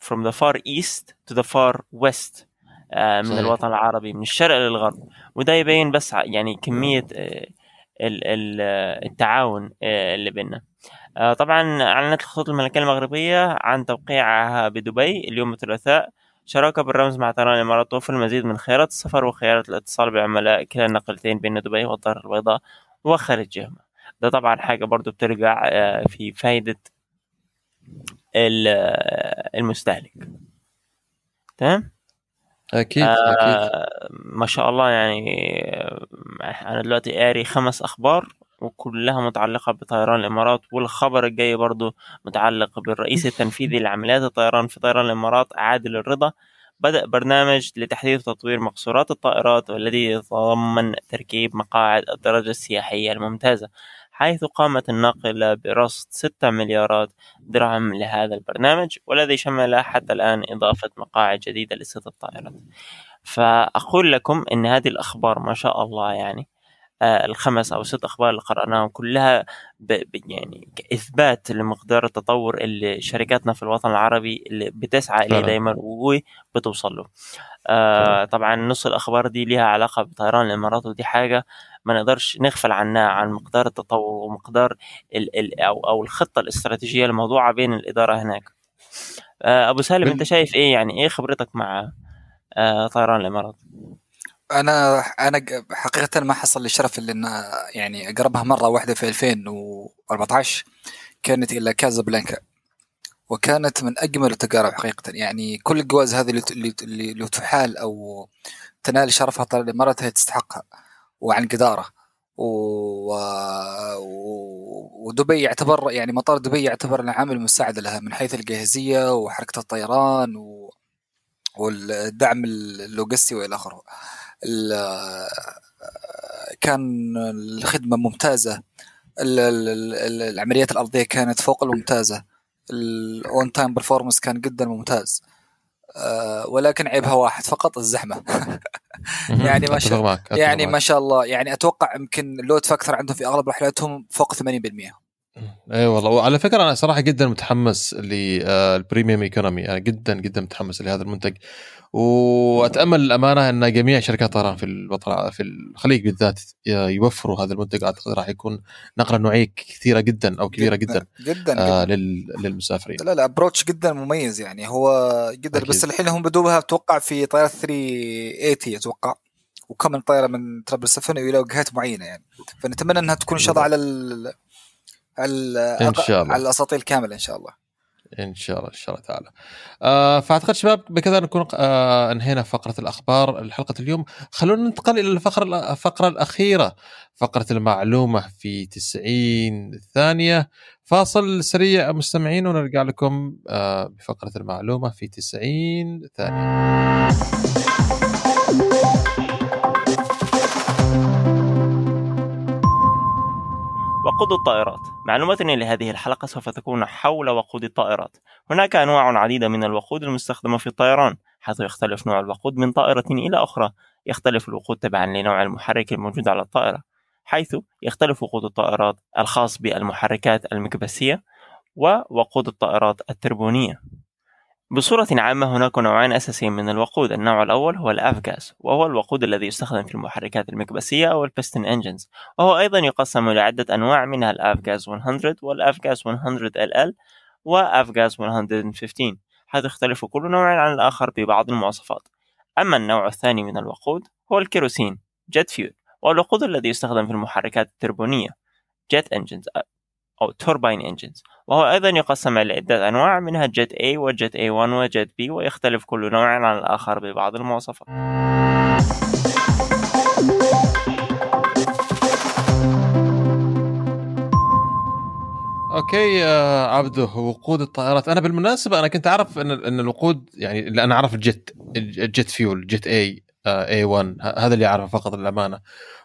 [SPEAKER 3] from the far east to the far west آه من صحيح. الوطن العربي من الشرق للغرب. وده يبين بس يعني كمية آه التعاون آه، اللي بيننا. آه، طبعا أعلنت الخطوط الملكية المغربية عن توقيعها بدبي اليوم الثلاثاء. شراكة بالرمز مع طيران الامارات توفر المزيد من خيارات السفر وخيارات الاتصال بعملاء كلا النقلتين بين دبي والدار البيضاء وخارجهما. ده طبعا حاجة برضو بترجع في فايدة المستهلك. تمام؟
[SPEAKER 1] أكيد آه أكيد.
[SPEAKER 3] ما شاء الله يعني أنا دلوقتي قاري خمس أخبار وكلها متعلقة بطيران الإمارات والخبر الجاي برضو متعلق بالرئيس التنفيذي لعمليات الطيران في طيران الإمارات عادل الرضا. بدأ برنامج لتحديث وتطوير مقصورات الطائرات والذي يتضمن تركيب مقاعد الدرجة السياحية الممتازة. حيث قامت الناقلة برصد 6 مليارات درهم لهذا البرنامج والذي شمل حتى الآن إضافة مقاعد جديدة لست الطائرات. فأقول لكم أن هذه الأخبار ما شاء الله يعني آه الخمس أو ست أخبار اللي قرأناهم كلها ب يعني إثبات لمقدار التطور اللي شركاتنا في الوطن العربي اللي بتسعى إليه دائما وبتوصل له. آه طبعا نص الأخبار دي لها علاقة بطيران الإمارات ودي حاجة ما نقدرش نغفل عنها عن مقدار التطور ومقدار ال ال أو, أو الخطة الاستراتيجية الموضوعة بين الإدارة هناك. آه أبو سالم أنت شايف إيه؟ يعني إيه خبرتك مع آه طيران الإمارات؟
[SPEAKER 2] أنا أنا حقيقة ما حصل لي شرف إلا إن يعني أقربها مرة واحدة في 2014 كانت إلى كازابلانكا وكانت من أجمل التجارب حقيقة. يعني كل الجوائز هذه اللي اللي تحال أو تنال شرفها طال الإمارات هي تستحقها. وعن جداره و... ودبي يعتبر يعني مطار دبي يعتبر العامل مساعد لها من حيث الجاهزية وحركة الطيران و... والدعم اللوجستي وإلى آخره. كان الخدمة ممتازة. العمليات الأرضية كانت فوق الممتازة. ال on time performance كان جدا ممتاز. ولكن عيبها واحد فقط الزحمة. يعني ما شاء يعني ما شاء الله يعني أتوقع يمكن ال load factor عندهم في أغلب رحلاتهم فوق 80%
[SPEAKER 1] اي والله. وعلى فكرة أنا صراحة جدا متحمس لل premium economy. أنا جدا جدا متحمس لهذا المنتج. وأتأمل الأمانة أن جميع شركات الطيران في الوطن في الخليج بالذات يوفروا هذا المنتج. أعتقد راح يكون نقلة نوعية كثيرة جدا أو كبيرة جدا
[SPEAKER 2] جدا, جداً, آه
[SPEAKER 1] جداً. للمسافرين.
[SPEAKER 2] لا لا ابروتش جدا مميز يعني. هو جدا أكيد. بس الحين هم بدوها أتوقع في طيارة 380 أتوقع. وكم طائره من ترابل 7 إلى وجهات معينة يعني. فنتمنى إنها تكون إن شاء الله على
[SPEAKER 1] إن شاء الله.
[SPEAKER 2] على الاساطيل كامله إن شاء الله
[SPEAKER 1] إن شاء الله إن شاء الله تعالى. آه فأعتقد شباب بكذا نكون آه أنهينا فقرة الأخبار الحلقة اليوم، خلونا ننتقل إلى الفقرة الفقرة الأخيرة فقرة المعلومة في 90 ثانية فاصل سريع مستمعين ونرجع لكم آه بفقرة المعلومة في 90 ثانية.
[SPEAKER 3] وقود الطائرات. معلوماتنا لهذه الحلقة سوف تكون حول وقود الطائرات. هناك أنواع عديدة من الوقود المستخدمة في الطيران حيث يختلف نوع الوقود من طائرة إلى أخرى. يختلف الوقود تبعا لنوع المحرك الموجود على الطائرة حيث يختلف وقود الطائرات الخاص بالمحركات المكبسية ووقود الطائرات التربونية. بصورة عامة هناك نوعان أساسيين من الوقود. النوع الأول هو الأفغاز وهو الوقود الذي يستخدم في المحركات المكبسية أو البستن انجنز وهو أيضا يقسم إلى عدة أنواع منها الأفغاز 100 والأفغاز 100 LL وأفغاز 115 حيث يختلف كل نوع عن الآخر ببعض المواصفات. أما النوع الثاني من الوقود هو الكيروسين jet fuel والوقود الذي يستخدم في المحركات التربينية jet engines أو turbine engines وهو أيضا يقسم إلى عدة أنواع منها jet A و jet A1 و jet B ويختلف كل نوع عن الآخر ببعض المواصفات.
[SPEAKER 1] okay آه عبده وقود الطائرات. أنا بالمناسبة أنا كنت أعرف إن إن الوقود يعني اللي أنا أعرف ال jet ال jet fuel Jet A A1 هذا اللي أعرفه فقط للأمانة.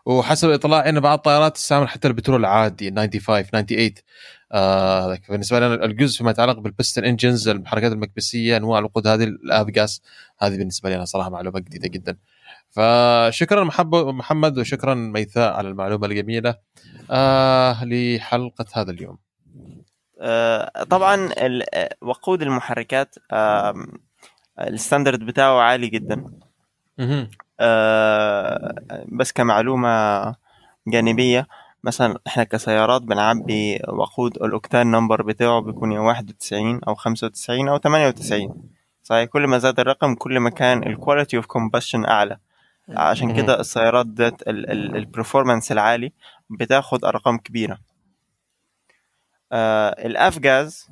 [SPEAKER 1] وحسب اطلاعي إن بعض الطائرات تستعمل حتى البترول العادي 95 98 آه بالنسبة لنا الجزء فيما يتعلق بال piston engines المحركات المكبسية أنواع الوقود هذه ال Avgas هذه بالنسبة لي أنا صراحة معلومة جديدة جدا. فشكرا محمد وشكرا ميثاء على المعلومة الجميلة. آه لحلقة هذا اليوم.
[SPEAKER 3] آه طبعا وقود المحركات آه ال standard بتاعه عالي جدا. آه بس كمعلومة جانبية مثلا إحنا كسيارات بنعبي وقود الأوكتان number بتاعه بيكون يا 91 أو 95 أو 98 صحيح كل ما زاد الرقم كل ما كان ال quality of combustion أعلى. عشان كده السيارات ذات ال performance العالي بتاخد أرقام كبيرة. آه ال Avgas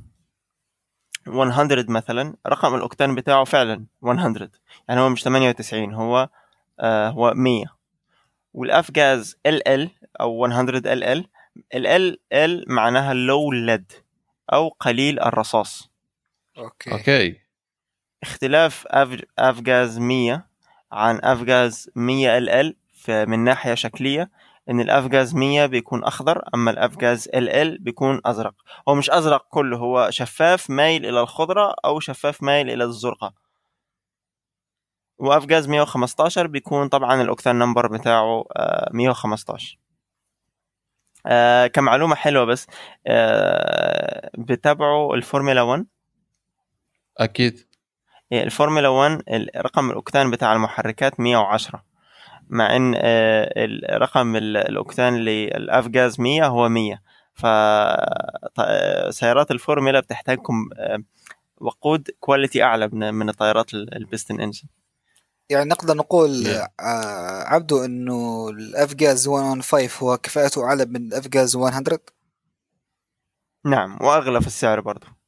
[SPEAKER 3] 100 مثلا رقم الأوكتان بتاعه فعلا 100 يعني هو مش 98 هو آه هو 100 وال Avgas LL أو 100 LL ال LL معناها low lead أو قليل الرصاص.
[SPEAKER 2] Okay.
[SPEAKER 1] Okay.
[SPEAKER 3] اختلاف Avgas 100 عن Avgas 100 LL من ناحية شكلية إن ال Avgas 100 بيكون أخضر أما ال Avgas LL بيكون أزرق. هو مش أزرق كله هو شفاف مايل إلى الخضرة أو شفاف مايل إلى الزرقاء. و Avgas 115 بيكون طبعا الأوكتان number بتاعه 115 آه كمعلومة حلوة بس آه بتابعوا الفورمولا 1
[SPEAKER 1] أكيد.
[SPEAKER 3] الفورمولا 1 رقم الأوكتان بتاع المحركات 110 مع إن آه رقم الأوكتان لل Avgas 100 هو 100 فسيارات الفورمولا بتحتاج وقود quality أعلى من الطائرات ال piston engine
[SPEAKER 2] يعني نقدر نقول yeah. آه عبدو إنه ال Avgas 115 هو كفاءته أعلى من ال Avgas 100
[SPEAKER 3] نعم وأغلى في السعر برضه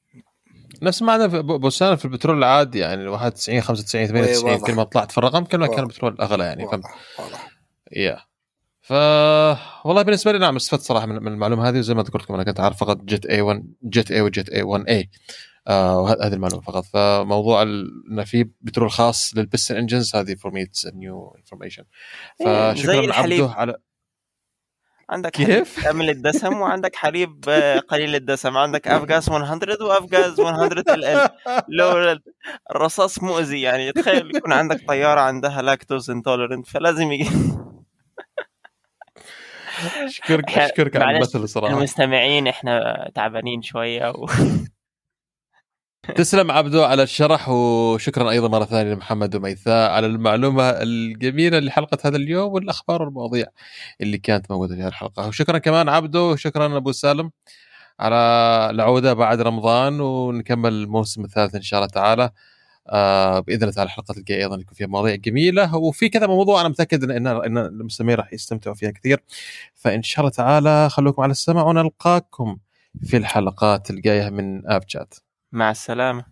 [SPEAKER 1] نفس ما عندنا بوسانا في البترول العادي يعني 91 95 98 كل ما طلعت في الرقم كل ما كان البترول أغلى يعني.
[SPEAKER 2] واضح.
[SPEAKER 1] يا ف والله بالنسبة لي نعم استفدت صراحة من المعلومة هذه وزي ما ذكرت لكم أنا كنت عارف فقط Jet A1 Jet A و Jet A1 A آه وهذه المعلومة فقط. فموضوع إنه في بترول خاص لل piston engines هذه for me new information فشكرا عبده على
[SPEAKER 3] عندك
[SPEAKER 1] كيف؟
[SPEAKER 3] حليب كامل الدسم وعندك حليب قليل الدسم. عندك Avgas 100 و Avgas 100 LL لو الرصاص مؤذي يعني تخيل يكون عندك طيارة عندها lactose intolerant فلازم يجي.
[SPEAKER 1] اشكرك أشكرك على المثل صراحة
[SPEAKER 3] المستمعين إحنا تعبانين شوية و...
[SPEAKER 1] تسلم عبدو على الشرح وشكرا أيضا مرة ثانية لمحمد وميثاء على المعلومة الجميلة لحلقة هذا اليوم والأخبار والمواضيع اللي كانت موجودة في هذه الحلقة. وشكرا كمان عبدو وشكرا أبو سالم على العودة بعد رمضان ونكمل الموسم الثالث إن شاء الله تعالى آه بإذن الله تعالى الحلقات الجايه أيضا يكون فيها مواضيع جميلة. وفي كذا موضوع أنا متأكد ان ان المستمعين راح يستمتعوا فيها كثير. فإن شاء الله تعالى خلوكم على السمع ونلقاكم في الحلقات الجاية من آب
[SPEAKER 3] مع السلامة.